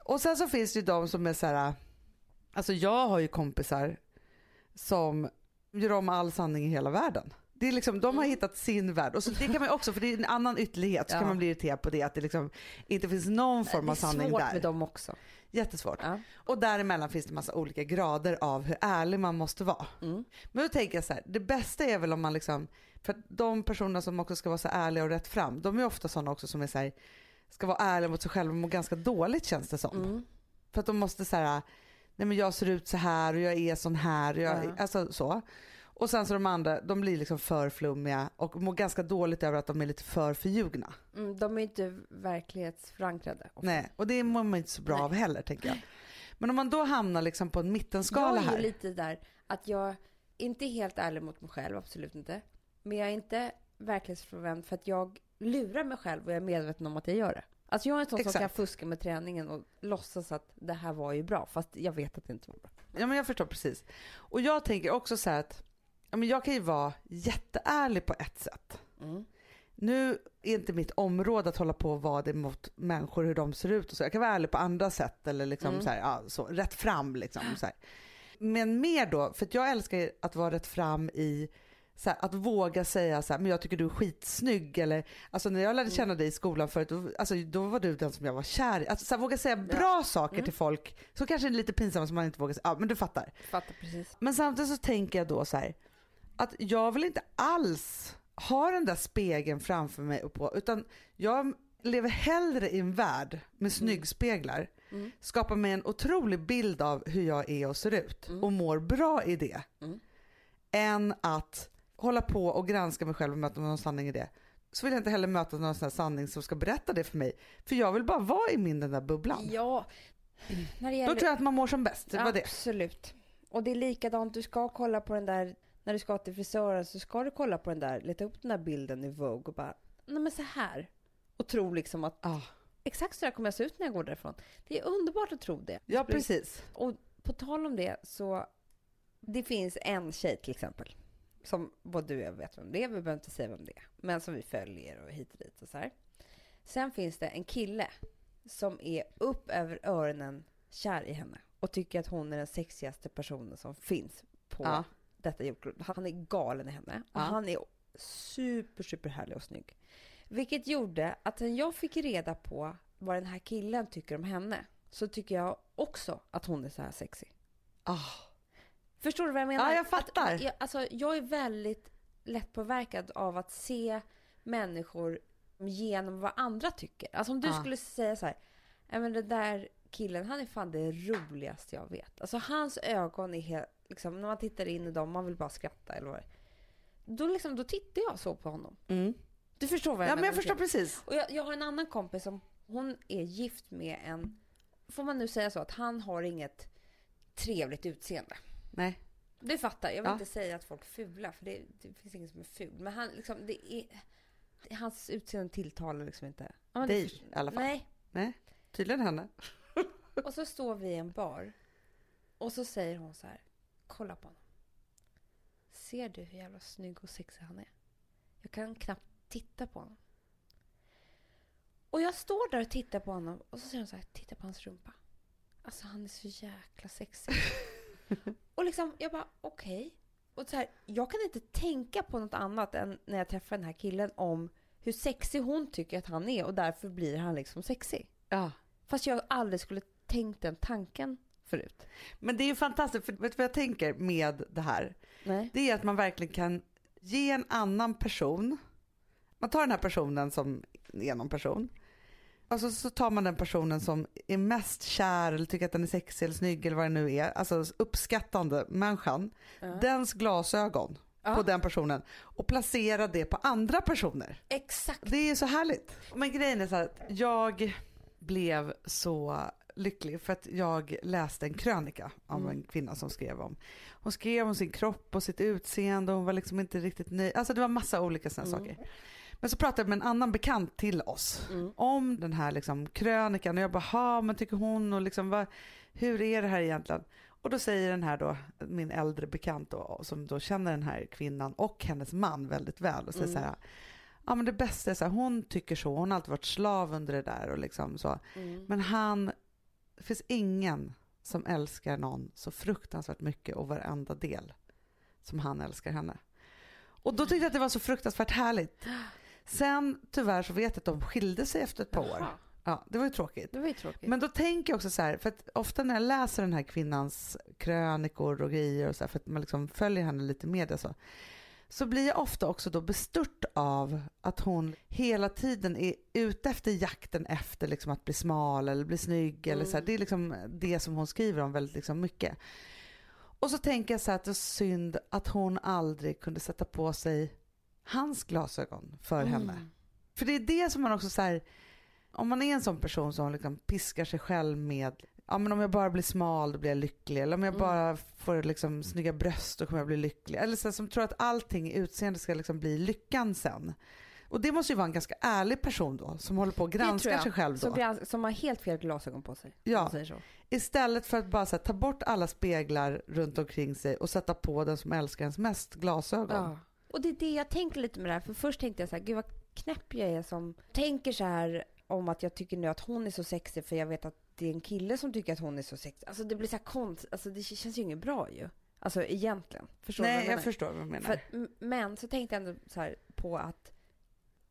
Och sen så finns det ju de som är så här, alltså jag har ju kompisar som gör om all sanning i hela världen. Det är liksom, de har hittat sin värld och så det kan man också, för det är en annan ytterlighet, så Ja. kan man bli irriterad på det att det liksom inte finns någon form av det är sanning svårt där. med dem också. Jättesvårt. Ja. Och däremellan finns det massa olika grader av hur ärlig man måste vara. Mm. Men då tänker jag så här, det bästa är väl om man liksom, för de personerna som också ska vara så ärliga och rätt fram, de är ofta sådana också som är så här, ska vara ärliga mot sig själva och må ganska dåligt känns det som. Mm. För att de måste säga, nej men jag ser ut så här och jag är sån här, och jag, Ja. alltså så. Och sen så de andra, de blir liksom för flummiga och mår ganska dåligt över att de är lite för förljugna. Mm, de är inte verklighetsförankrade. ofta. Nej, och det mår man inte så bra Nej. av heller tänker jag. Men om man då hamnar liksom på en mittenskala jag är här. ju lite där att jag inte är helt ärlig mot mig själv, absolut inte. Men jag är inte verklighetsfrånvänd för att jag lurar mig själv och jag är medveten om att jag gör det. Alltså jag är en sån som kan fuska med träningen och låtsas att det här var ju bra, fast jag vet att det inte var bra. Ja men jag förstår precis. Och jag tänker också så här att ja, men jag kan ju vara jätteärlig på ett sätt. Mm. Nu är inte mitt område att hålla på och vara det mot människor hur de ser ut och så. Jag kan vara ärlig på andra sätt eller liksom Mm. så här, ja, så, rätt fram liksom. Så här. Men mer då, för jag älskar att vara rätt fram i här, att våga säga så här, men jag tycker du är skitsnygg eller alltså när jag lärde Mm. känna dig i skolan förut, då, alltså, då var du den som jag var kär i. Alltså, så här, våga säga bra saker Mm. till folk som kanske är lite pinsamma som man inte vågar säga, ja men du fattar. Fattar precis. Men samtidigt så tänker jag då så här att jag vill inte alls ha den där spegeln framför mig och på utan jag lever hellre i en värld med snyggspeglar, Mm. skapar mig en otrolig bild av hur jag är och ser ut och mår bra i det Mm. än att hålla på och granska mig själv och möta någon sanning i det. Så vill jag inte heller möta någon sån här sanning som ska berätta det för mig. För jag vill bara vara i min den där bubblan. Ja, när det Då gäller... tror jag att man mår som bäst. Det var det. Absolut. Och det är likadant, du ska kolla på den där, när du ska till frisören så ska du kolla på den där, leta upp den där bilden i Vogue och bara, nej men så här. Och tro liksom att Ah. exakt så där kommer jag se ut när jag går därifrån. Det är underbart att tro det. Ja precis. Och på tal om det så, det finns en tjej till exempel, som både du och jag vet vem det är, vi behöver inte säga vem det är, men som vi följer och hit och dit och så här. Sen finns det en kille som är upp över öronen kär i henne och tycker att hon är den sexigaste personen som finns på Ja. Detta jordklot. Han är galen i henne och Ja. han är super, super härlig och snygg. Vilket gjorde att när jag fick reda på vad den här killen tycker om henne så tycker jag också att hon är så här sexy. Ah. Förstår du vad jag menar? Ja, jag fattar. Att, jag, alltså, jag är väldigt lättpåverkad av att se människor genom vad andra tycker. Alltså om du Ja. skulle säga så här, men den där killen, han är fan det roligaste jag vet. Alltså hans ögon är helt, liksom, när man tittar in i dem, man vill bara skratta eller vad. Då, liksom, då tittar jag så på honom. Mm. Du förstår vad jag Ja, menar? men jag förstår precis. Och jag, jag har en annan kompis som, hon är gift med en, får man nu säga så, att han har inget trevligt utseende. Nej. Det fattar jag. Vill Ja. inte säga att folk är fula, för det, det finns ingen som är ful. Men han, liksom, det är, hans utseende tilltalar liksom inte. Ja, Dig i alla fall. Nej. Nej, tydligen henne. Och så står vi i en bar och så säger hon så här, kolla på honom. Ser du hur jävla snygg och sexig han är? Jag kan knappt titta på honom. Och jag står där och tittar på honom och så säger hon så här, titta på hans rumpa. Alltså han är så jäkla sexig. *laughs* och liksom, jag bara okej. Och så här, jag kan inte tänka på något annat än när jag träffar den här killen om hur sexig hon tycker att han är och därför blir han liksom sexig. Ja. Fast jag aldrig skulle tänkt den tanken förut. Men det är ju fantastiskt, för vet du vad jag tänker med det här? Nej. Det är att man verkligen kan ge en annan person, man tar den här personen som är någon person, och så, tar man den personen som är mest kär eller tycker att den är sexig eller snygg eller vad det nu är, alltså uppskattande människan, Ja. dens glasögon Ja. på den personen och placerar det på andra personer. Exakt. Det är så härligt. Men grejen är så här att jag blev så lycklig för att jag läste en krönika om Mm. en kvinna som skrev om, hon skrev om sin kropp och sitt utseende och hon var liksom inte riktigt nöjd, alltså det var massa olika sådana Mm. saker. Men så pratade jag med en annan bekant till oss Mm. om den här liksom krönikan och jag bara, men tycker hon och liksom vad, hur är det här egentligen? Och då säger den här då, min äldre bekant då, som då känner den här kvinnan och hennes man väldigt väl och säger Mm. så här, ja men det bästa är så här, hon tycker så, hon har alltid varit slav under det där och liksom så. Mm. Men han, det finns ingen som älskar någon så fruktansvärt mycket och varenda del som han älskar henne. Och då tyckte jag att det var så fruktansvärt härligt. Sen tyvärr så vet jag att de skilde sig efter ett par år. Ja, det var ju tråkigt. Det var ju tråkigt. Men då tänker jag också så här, för att ofta när jag läser den här kvinnans krönikor och grejer och så här, för att man liksom följer henne lite med det så, så blir jag ofta också då bestört av att hon hela tiden är ute efter jakten efter liksom att bli smal eller bli snygg eller så här. Mm. Det är liksom det som hon skriver om väldigt liksom mycket. Och så tänker jag så här att det är synd att hon aldrig kunde sätta på sig hans glasögon för Mm. henne. För det är det som man också så här, om man är en sån person som liksom piskar sig själv med, ja men om jag bara blir smal då blir jag lycklig, eller om jag Mm. bara får liksom snygga bröst då kommer jag bli lycklig. Eller så här, som tror att allting i utseende ska liksom bli lyckan sen. Och det måste ju vara en ganska ärlig person då, som håller på granskar jag. sig själv då. Som, som har helt fel glasögon på sig. Ja. Istället för att bara här, ta bort alla speglar runt omkring sig och sätta på den som älskar ens mest glasögon. Ja. Och det är det jag tänker lite med det här. För först tänkte jag så här, gud vad knäpp jag är som tänker så här om att jag tycker nu att hon är så sexig för jag vet att det är en kille som tycker att hon är så sexig. Alltså det blir så här konst, alltså det känns ju inget bra ju. Alltså egentligen. Förstår Nej, jag jag förstår vad du menar. För, men så tänkte jag ändå så här på att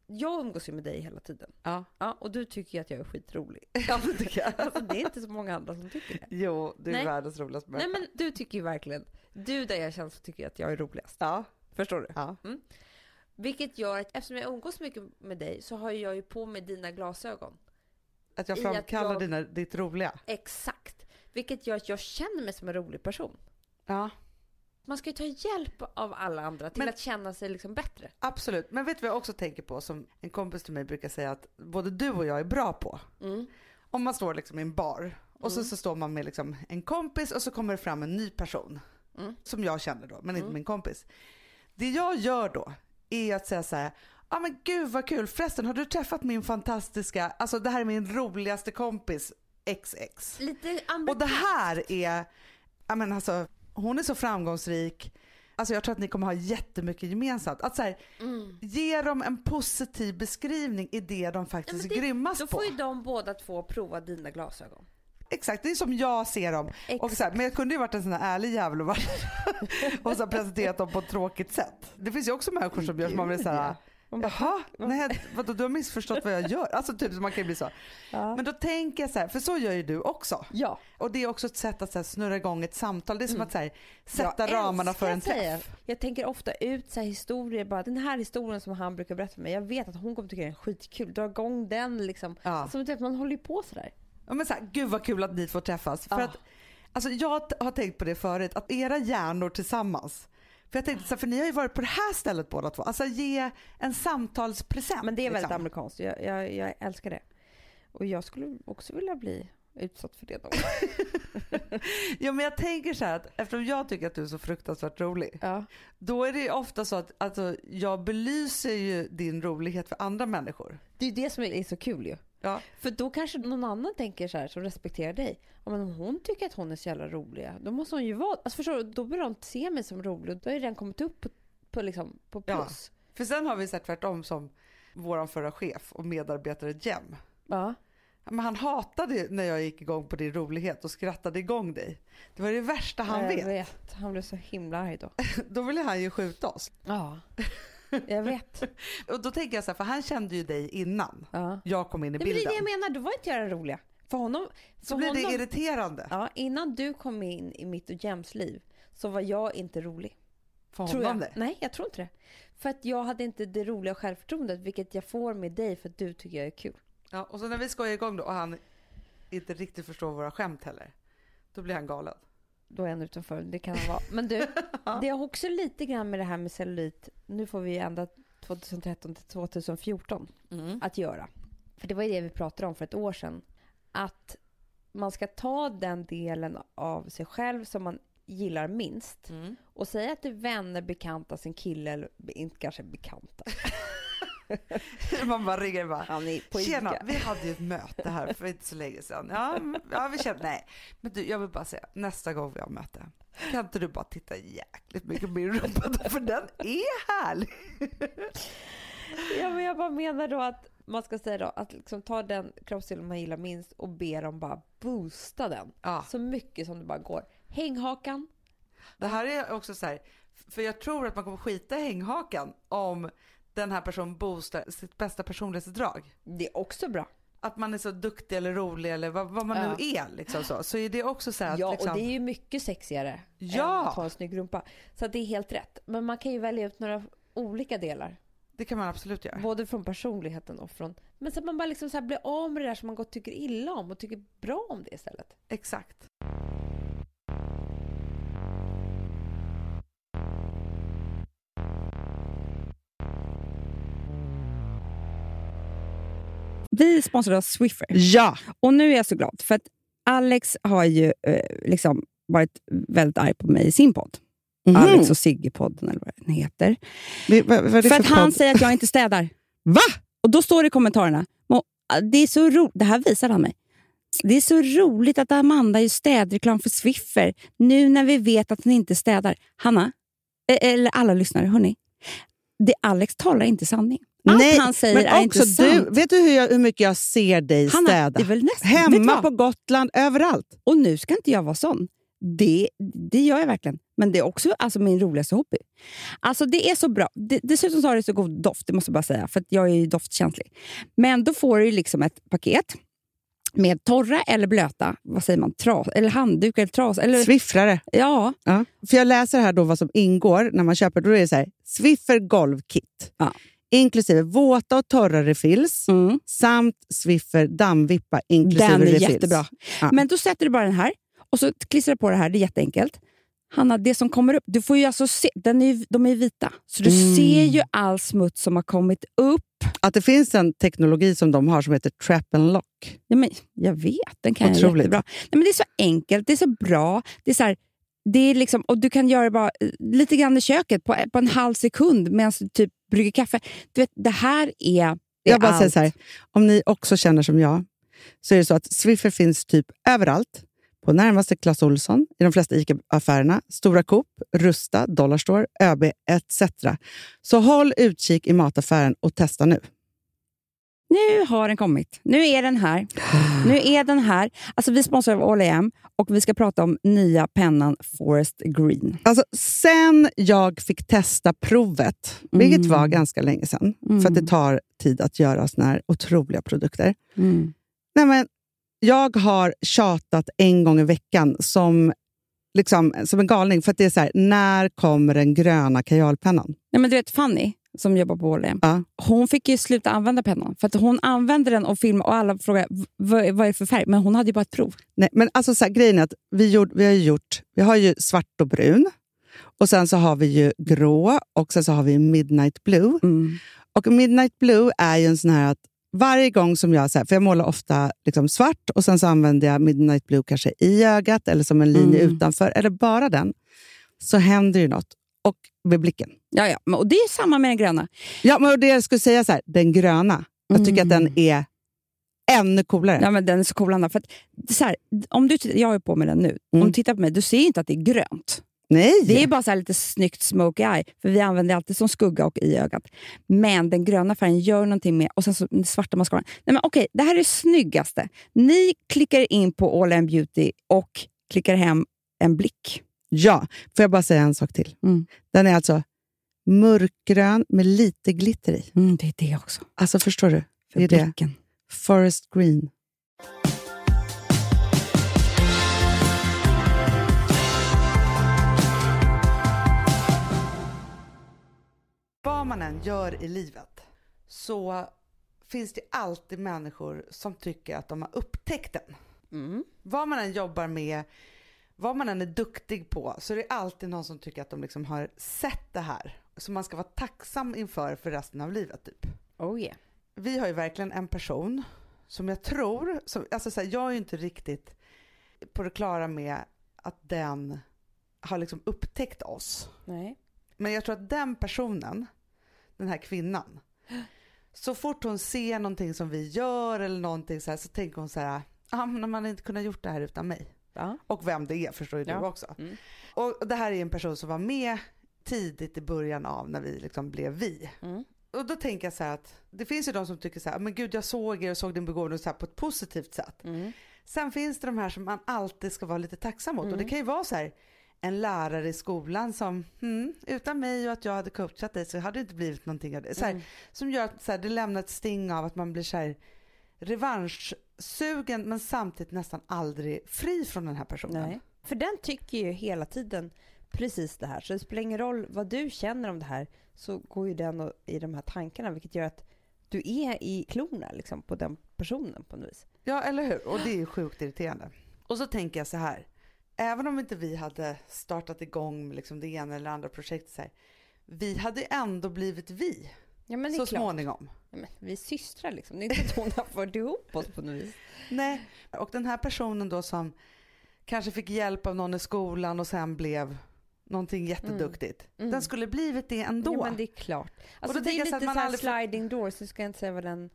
jag umgås ju med dig hela tiden. Ja. Ja, och du tycker ju att jag är skitrolig. ja, det tycker jag. *laughs* Alltså det är inte så många andra som tycker det. Jo, du är Nej. världens roligaste Nej människa. men du tycker ju verkligen, du där jag känner så tycker jag att jag är roligast. Ja, Förstår du? ja. Vilket gör att eftersom jag umgås mycket med dig så har jag ju på mig dina glasögon. Att jag I att framkallar jag- dina, ditt roliga. Exakt. Vilket gör att jag känner mig som en rolig person. Ja, Man ska ju ta hjälp av alla andra till Men- att känna sig liksom bättre. absolut. Men vet du vad jag också tänker på som en kompis till mig brukar säga att både du och jag är bra på? Mm. Om man står liksom i en bar och så, så står man med liksom en kompis och så kommer det fram en ny person Mm. som jag känner då, men inte Mm. min kompis. Det jag gör då är att säga så här, ja men gud vad kul, förresten har du träffat min fantastiska, alltså det här är min roligaste kompis XX. Lite Och det här är, ja men alltså hon är så framgångsrik, alltså jag tror att ni kommer ha jättemycket gemensamt. Att så här, Mm. ge dem en positiv beskrivning i det de faktiskt Ja, är det- grymmast Då på. får ju de båda två prova dina glasögon. Exakt, det är som jag ser dem. Och så här, men jag kunde ju varit en sån här ärlig jävel och, *laughs* och så presenterat dem på ett tråkigt sätt. Det finns ju också människor som gör som man blir så här, Man bara, jaha, nej, vadå, du har missförstått vad jag gör. Alltså typ, man kan ju bli så. Ja. Men då tänker jag så här, för så gör ju du också. ja. Och det är också ett sätt att så här, snurra igång ett samtal. Det är som att så här, sätta Jag ramarna för en att säga- träff. Jag tänker ofta ut så här historier, bara den här historien som han brukar berätta för mig. Jag vet att hon kommer tycka den är skitkul. Dra igång den liksom. Ja. Som typ, man håller ju på sådär. Ja, men så här, gud vad kul att ni två träffas. För Ah. att, alltså, jag har tänkt på det förut, att era hjärnor tillsammans. För jag tänkte så här, för ni har ju varit på det här stället båda två. Alltså ge en samtalspresent. Men det är väldigt liksom. amerikanskt. Jag, jag, jag älskar det. Och jag skulle också vilja bli utsatt för det då. *laughs* Ja men jag tänker så här att eftersom jag tycker att du är så fruktansvärt rolig. ja. Då är det ju ofta så att alltså, jag belyser ju din rolighet för andra människor. Det är ju det som är så kul ju. Ja. För då kanske någon annan tänker så här som respekterar dig. Ja, men om hon tycker att hon är så jävla rolig, då måste hon ju vara... Alltså förstår du, då börjar hon se mig som rolig och då har ju den kommit upp på, på, liksom, på Ja. plus. För sen har vi sett tvärtom som vår förra chef och medarbetare Jem. Ja. Ja, Men han hatade när jag gick igång på din rolighet och skrattade igång dig. Det var det värsta han jag vet. vet. Han blev så himla arg då. *laughs* Då ville han ju skjuta oss. Ja. *laughs* Jag vet. *laughs* Och då tänker jag så här, för han kände ju dig innan Ja. jag kom in i Nej, men det är bilden. det jag menar, då var inte jag den roliga. För honom... För så blir honom, det irriterande Ja, innan du kom in i mitt och Jems liv så var jag inte rolig. för Tror honom. jag. Det. Nej, jag tror inte det. För att jag hade inte det roliga självförtroendet, vilket jag får med dig för att du tycker jag är kul. Ja, och så när vi skojar igång då och han inte riktigt förstår våra skämt heller. Då blir han galen. Då är han utanför, det kan han vara. Men du, *laughs* det har också lite grann med det här med cellulit, nu får vi ju ända 2013 till 2014 att göra. För det var ju det vi pratade om för ett år sedan. Att man ska ta den delen av sig själv som man gillar minst och säga att det är vänner, bekanta, sin kille eller inte kanske bekanta. *laughs* *laughs* Man bara ringer och bara är på Tjena, vi hade ju ett möte här för inte så länge sedan. Ja, ja vi kände, nej. Men du, jag vill bara säga, nästa gång vi har möte, kan inte du bara titta jäkligt mycket på min rumpa för den är härlig. *laughs* Ja, men jag bara menar då att man ska säga då att liksom ta den kroppsdelen man gillar minst och be dem bara boosta den Ja, så mycket som det bara går. Hänghakan. det här är också så här, för jag tror att man kommer skita i hänghakan om den här personen boostar sitt bästa personlighetsdrag. Det är också bra. Att man är så duktig eller rolig eller vad, vad man Ja. nu är liksom så. Så är det också så att Ja, liksom, och det är ju mycket sexigare Ja. än att ha en snygg rumpa. Så det är helt rätt. Men man kan ju välja ut några olika delar. det kan man absolut göra. Både från personligheten och från... Men så att man bara liksom så här blir av med det där som man gott tycker illa om och tycker bra om det istället. Exakt. Vi sponsrar av Swiffer. Ja! Och nu är jag så glad, för att Alex har ju eh, liksom varit väldigt arg på mig i sin podd. Mhm. Alex och Sigge-podden eller vad den heter. Vi- vad- vad det För att han podd? säger att jag inte städar. Va? Och då står det i kommentarerna, "Må, det är så ro-" det här visar han mig. Det är så roligt att Amanda gör städreklam för Swiffer nu när vi vet att hon inte städar. Hanna, eh, eller alla lyssnare, hörni. Det Alex talar inte sanning. Allt Nej, han säger men är också inte sant. du, vet du hur, jag, hur mycket jag ser dig Hanna, städa? det är väl nästan, Hemma på Gotland, överallt. Och nu ska inte jag vara sån. Det, det gör jag verkligen. Men det är också alltså, min roligaste hobby. Alltså Det är så bra. Det, dessutom så har det så god doft, det måste jag bara säga, för att jag är ju doftkänslig. Men då får du liksom ett paket med torra eller blöta, vad säger man, tras, eller handduk eller tras. Eller, Swiffrare. ja, Ja. För jag läser här då vad som ingår när man köper. Då är det så här, Swiffer golvkit. Ja. Inklusive våta och torra refills mm, samt Swiffer dammvippa inklusive den är refills. jättebra. Ja. Men då sätter du bara den här och så klistrar du på det här. Det är jätteenkelt. Hanna, det som kommer upp, du får ju alltså se, den är, ju- de är vita, så du Mm. ser ju all smuts som har kommit upp. Att det finns en teknologi som de har som heter trap and lock. Ja, men jag vet, den kan jag Otroligt. jättebra. Nej, men det är så enkelt, det är så bra. Det är så här, det är liksom, och du kan göra det bara eh, lite grann i köket på, på en halv sekund medan du typ brygger kaffe. Du vet, det här är, det Jag bara säger allt. så här, om ni också känner som jag, så är det så att Swiffer finns typ överallt. På närmaste Clas Ohlson, i de flesta ICA-affärerna, Stora Coop, Rusta, Dollarstore, ÖB etc. Så håll utkik i mataffären och testa nu. Nu har den kommit. Nu är den här. Nu är den här. Alltså, vi sponsrar av All och vi ska prata om nya pennan Forest Green. Alltså, sen jag fick testa provet, vilket Mm. var ganska länge sedan, för att det tar tid att göra såna här otroliga produkter. Mm. Nej, men jag har tjatat en gång i veckan som, liksom, som en galning, för att det är så här, när kommer den gröna kajalpennan? Nej, men du vet Fanny, som jobbar på H&M. Ja. Hon fick ju sluta använda pennan. För att hon använde den och filmade och alla frågade "V- vad, är det för färg. Men hon hade ju bara ett prov. Nej, men alltså så här, grejen är att vi, gjort, vi har gjort, vi har ju svart och brun. Och sen så har vi ju grå och sen så har vi midnight blue. Och midnight blue är ju en sån här att varje gång som jag, så här, för jag målar ofta liksom svart och sen så använder jag midnight blue kanske i ögat eller som en linje Mm. utanför, eller bara den, så händer ju något. Och med blicken. Ja, ja. Och det är samma med den gröna. Ja, men det jag skulle säga så här, den gröna, jag tycker att Mm. den är ännu coolare. Ja, men den är så cool, Anna. För att, så här, om du, jag har ju på mig den nu. Om Mm. du tittar på mig, du ser inte att det är grönt. Nej! Det är bara så här lite snyggt smoky eye, för vi använder det alltid som skugga och i ögat. Men den gröna färgen gör någonting med, och sen så den svarta mascaran. Nej men okej, det här är det snyggaste. Ni klickar in på All In Beauty och klickar hem en blick. Ja, får jag bara säga en sak till? Mm. Den är alltså mörkgrön med lite glitter i. Mm, det är det också. Alltså förstår du? För Det är det. blicken. Forest green. Vad man än gör i livet så finns det alltid människor som tycker att de har upptäckt den. Mm. Vad man än jobbar med, vad man än är duktig på, så är det alltid någon som tycker att de liksom har sett det här. Som man ska vara tacksam inför för resten av livet. Typ. Oh yeah. Vi har ju verkligen en person som jag tror, som, alltså så här, jag är ju inte riktigt på det klara med att den har liksom upptäckt oss. Nej. Men jag tror att den personen, den här kvinnan, så fort hon ser någonting som vi gör eller någonting så här så tänker hon så här, ah, men man hade inte kunnat gjort det här utan mig. Ja. Och vem det är förstår ju Ja. du också. Mm. Och det här är en person som var med tidigt i början av när vi liksom blev vi. Mm. Och då tänker jag så här att det finns ju de som tycker så här, men gud jag såg er och såg din begåvning så här på ett positivt sätt. Mm. Sen finns det de här som man alltid ska vara lite tacksam mot. Och det Mm. kan ju vara så här en lärare i skolan som, hmm, utan mig och att jag hade coachat dig så hade det inte blivit någonting av det. Så här, Mm. Som gör att så här, det lämnar ett sting av att man blir så här revanschsugen men samtidigt nästan aldrig fri från den här personen. Nej. För den tycker ju hela tiden precis det här. Så det spelar ingen roll vad du känner om det här så går ju den i de här tankarna vilket gör att du är i klorna liksom, på den personen på något vis. Ja, eller hur? Och det är ju sjukt irriterande. Och så tänker jag så här. Även om inte vi hade startat igång med liksom det ena eller andra projektet så här, vi hade ändå blivit vi Ja, men det är så klart. småningom. Ja, men vi är systrar liksom. Det är inte att hon har fört ihop oss på något vis. Nej, och den här personen då som kanske fick hjälp av någon i skolan och sen blev någonting jätteduktigt. Mm. Den skulle blivit det ändå. Ja, men det är klart. Alltså, då det är så lite att man så här aldrig sliding doors, så ska jag inte säga vad den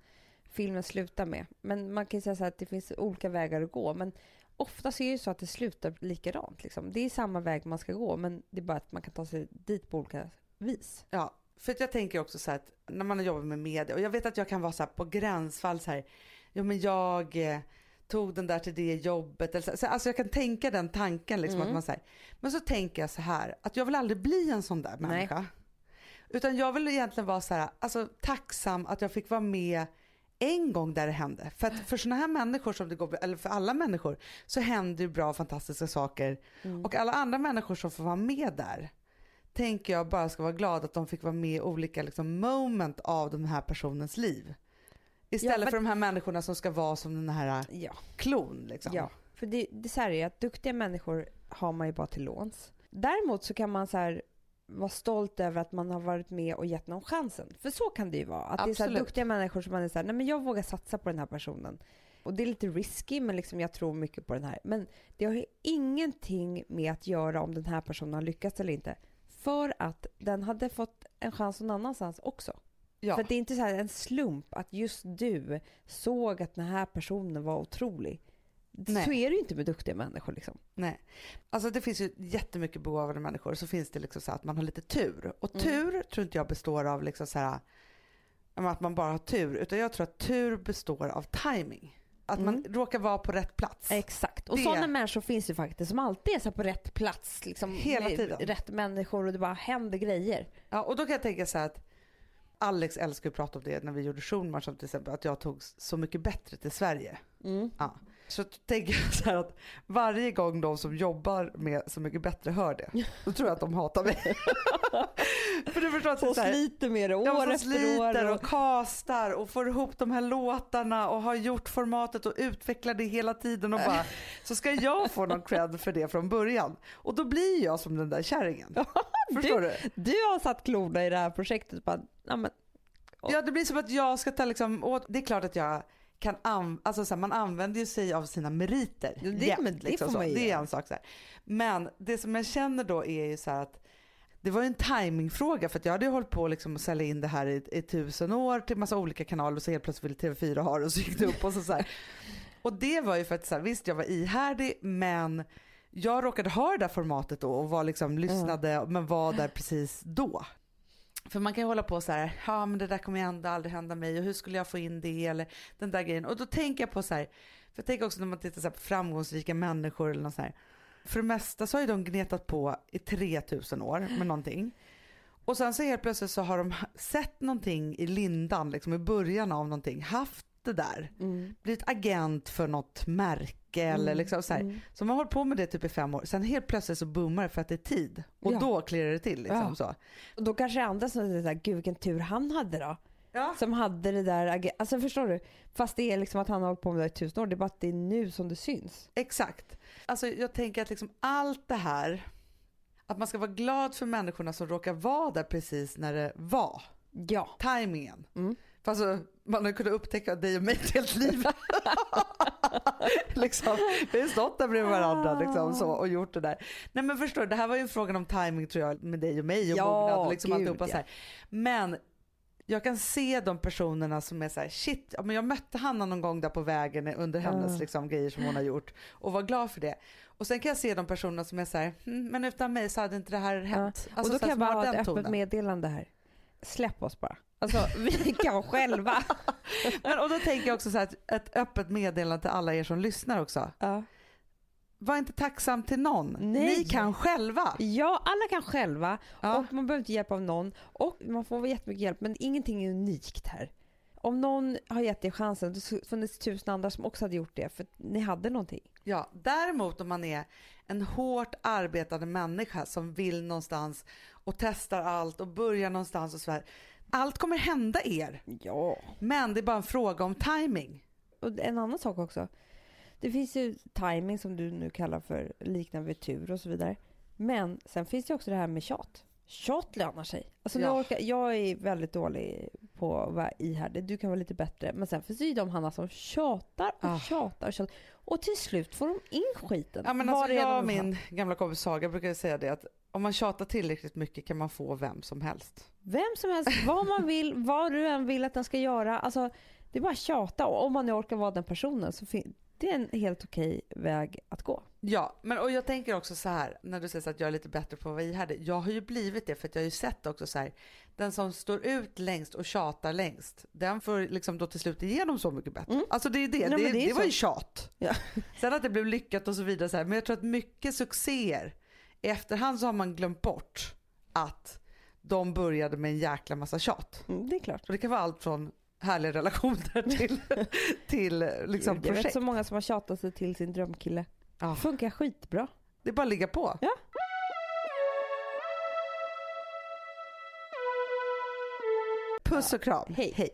filmen slutar med. Men man kan ju säga så att det finns olika vägar att gå. Men ofta så är det ju så att det slutar likadant. Liksom. Det är samma väg man ska gå, men det är bara att man kan ta sig dit på olika vis. Ja, för att jag tänker också så att när man har jobbat med media och jag vet att jag kan vara så på gränsfall så här. Ja, men jag eh, tog den där till det jobbet. Eller så, så, alltså jag kan tänka den tanken liksom Mm. att man så här. Men så tänker jag så här att jag vill aldrig bli en sån där människa. Utan jag vill egentligen vara så här, alltså tacksam att jag fick vara med en gång där det hände. För att för såna här människor som det går, eller för alla människor, så händer ju bra fantastiska saker. Mm. Och alla andra människor som får vara med där, tänker jag bara ska vara glad att de fick vara med i olika liksom, moment av den här personens liv. Istället men- för de här människorna som ska vara som den här Ja. klon. Liksom. Ja, för det, det så här är att duktiga människor har man ju bara till låns. Däremot så kan man så här vara stolt över att man har varit med och gett någon chansen. För så kan det ju vara. Att det är så Absolut. duktiga människor som man är så här, nej men jag vågar satsa på den här personen. Och det är lite risky, men liksom jag tror mycket på den här. Men det har ju ingenting med att göra om den här personen har lyckats eller inte. För att den hade fått en chans någon annanstans också. Ja. För det är inte så här en slump att just du såg att den här personen var otrolig. Nej. Så är det ju inte med duktiga människor. Liksom. Nej. Alltså det finns ju jättemycket begåvade människor. Så finns det liksom så att man har lite tur. Och Mm. tur tror inte jag består av liksom så här, att man bara har tur. Utan jag tror att tur består av timing. Att man Mm. råkar vara på rätt plats. Exakt. Och Det- sådana människor finns ju faktiskt som alltid är så på rätt plats. Liksom, Hela tiden. Rätt människor och det bara händer grejer. Ja, och då kan jag tänka så här att Alex älskar att prata om det när vi gjorde Schulman som till exempel, att jag tog så mycket bättre till Sverige. Mm. Ja. Så tänker jag så här att varje gång de som jobbar med Så mycket bättre hör det, då tror jag att de hatar mig. *laughs* För du förstår att Och sliter med det år de efter sliter år. och castar och får ihop de här låtarna och har gjort formatet och utvecklar det hela tiden och bara *laughs* så ska jag få någon cred för det från början. Och då blir jag som den där kärringen. *laughs* Förstår du? Du har satt klorna i det här projektet. Bara, ja, men, Ja det blir som att jag ska ta liksom, åt, det är klart att jag kan an, alltså så här, man använder ju sig av sina meriter Ja, det- men det liksom Det är göra. en sak så här. Men det som jag känner då är ju så här att det var ju en timingfråga för jag hade ju hållit på liksom att sälja in det här i, i tusen år till massa olika kanaler och så helt plötsligt ville TV4 ha det och så gick det upp och så, så här. *laughs* Och det var ju för att så här, visst jag var ihärdig men jag råkade ha det där formatet då och var liksom lyssnade men var där precis då. För man kan ju hålla på så här, ja men det där kommer ju ändå aldrig hända mig och hur skulle jag få in det eller den där grejen. Och då tänker jag på så här, för jag tänker också när man tittar så här på framgångsrika människor eller något så här. För det mesta så har ju de gnetat på i 3000 år med någonting. Och sen så helt plötsligt så har de sett någonting i lindan, liksom i början av någonting, haft det där, mm, blivit agent för något märke eller liksom så här. mm. Så man har hållit på med det typ i fem år, sen helt plötsligt så boomar det för att det är tid och Ja. då klirrar det till liksom Ja. så. Och då kanske andra som säger gud vilken tur han hade då. Ja. Som hade det där, alltså förstår du? Fast det är liksom att han har hållit på med det i tusen år, det är bara att det är nu som det syns. Exakt. Alltså jag tänker att liksom allt det här, att man ska vara glad för människorna som råkar vara där precis när det var. Ja. Timingen. Mm. För alltså, man har kunnat upptäcka dig och mig ett helt liv. *laughs* liksom, vi har stått där bredvid varandra liksom, så, och gjort det där. Nej men förstår du, det här var ju en fråga om timing tror jag med dig och mig och Ja, mognad och liksom gud, alltihopa ja. så här. Men jag kan se de personerna som är så här, shit, men jag mötte Hanna någon gång där på vägen under hennes Ja. liksom, grejer som hon har gjort och var glad för det. Och sen kan jag se de personerna som är så här, "Hm, men utan mig så hade inte det här hänt. och Alltså, då så här, kan jag bara ha ett öppet tonen. meddelande här. Släpp oss bara. Alltså *laughs* vi kan själva. *laughs* Men, och då tänker jag också så här, ett, öppet meddelande till alla er som lyssnar också. Ja. Var inte tacksam till någon. Nej. Ni kan själva. ja, alla kan själva Ja. och man behöver inte hjälp av någon. Och man får jättemycket hjälp men ingenting är unikt här. Om någon har gett er chansen, det funnits tusen andra som också hade gjort det för ni hade någonting. Ja, däremot om man är en hårt arbetande människa som vill någonstans och testar allt och börjar någonstans och så här. Allt kommer hända er, Ja. men det är bara en fråga om timing. Och en annan sak också. Det finns ju timing som du nu kallar för liknar vid tur och så vidare. Men sen finns det också det här med tjat. Tjat lönar sig. Alltså nu Ja. orkar, jag är väldigt dålig på att vara ihärdig. Du kan vara lite bättre. Men sen finns det ju de Hanna som tjatar och Ah. tjatar och tjatar. Och till slut får de in skiten. Ja, men alltså, jag och min gamla kompis Saga brukar säga det att om man tjatar tillräckligt mycket kan man få vem som helst. Vem som helst, vad man vill, vad du än vill att den ska göra. Alltså, det är bara att tjata. Och om man nu orkar vara den personen så det är en helt okej väg att gå. Ja, men och jag tänker också så här när du säger så att jag är lite bättre på att vara ihärdig. Jag har ju blivit det för att jag har ju sett också så här. Den som står ut längst och tjatar längst, den får liksom då till slut igenom så mycket bättre. Mm. Alltså det är det, Nej, det, det det, är var så. ju tjat. Ja. *laughs* Sen att det blev lyckat och så vidare så här. men jag tror att mycket succéer i efterhand så har man glömt bort att de började med en jäkla massa tjat. Mm, det är klart. Och det kan vara allt från härliga relationer till, *laughs* till liksom Gud, jag vet projekt. så många som har tjatat sig till sin drömkille. Ja, Funkar skitbra. det är bara att ligga på. Ja. Puss och kram. Hej. Hej.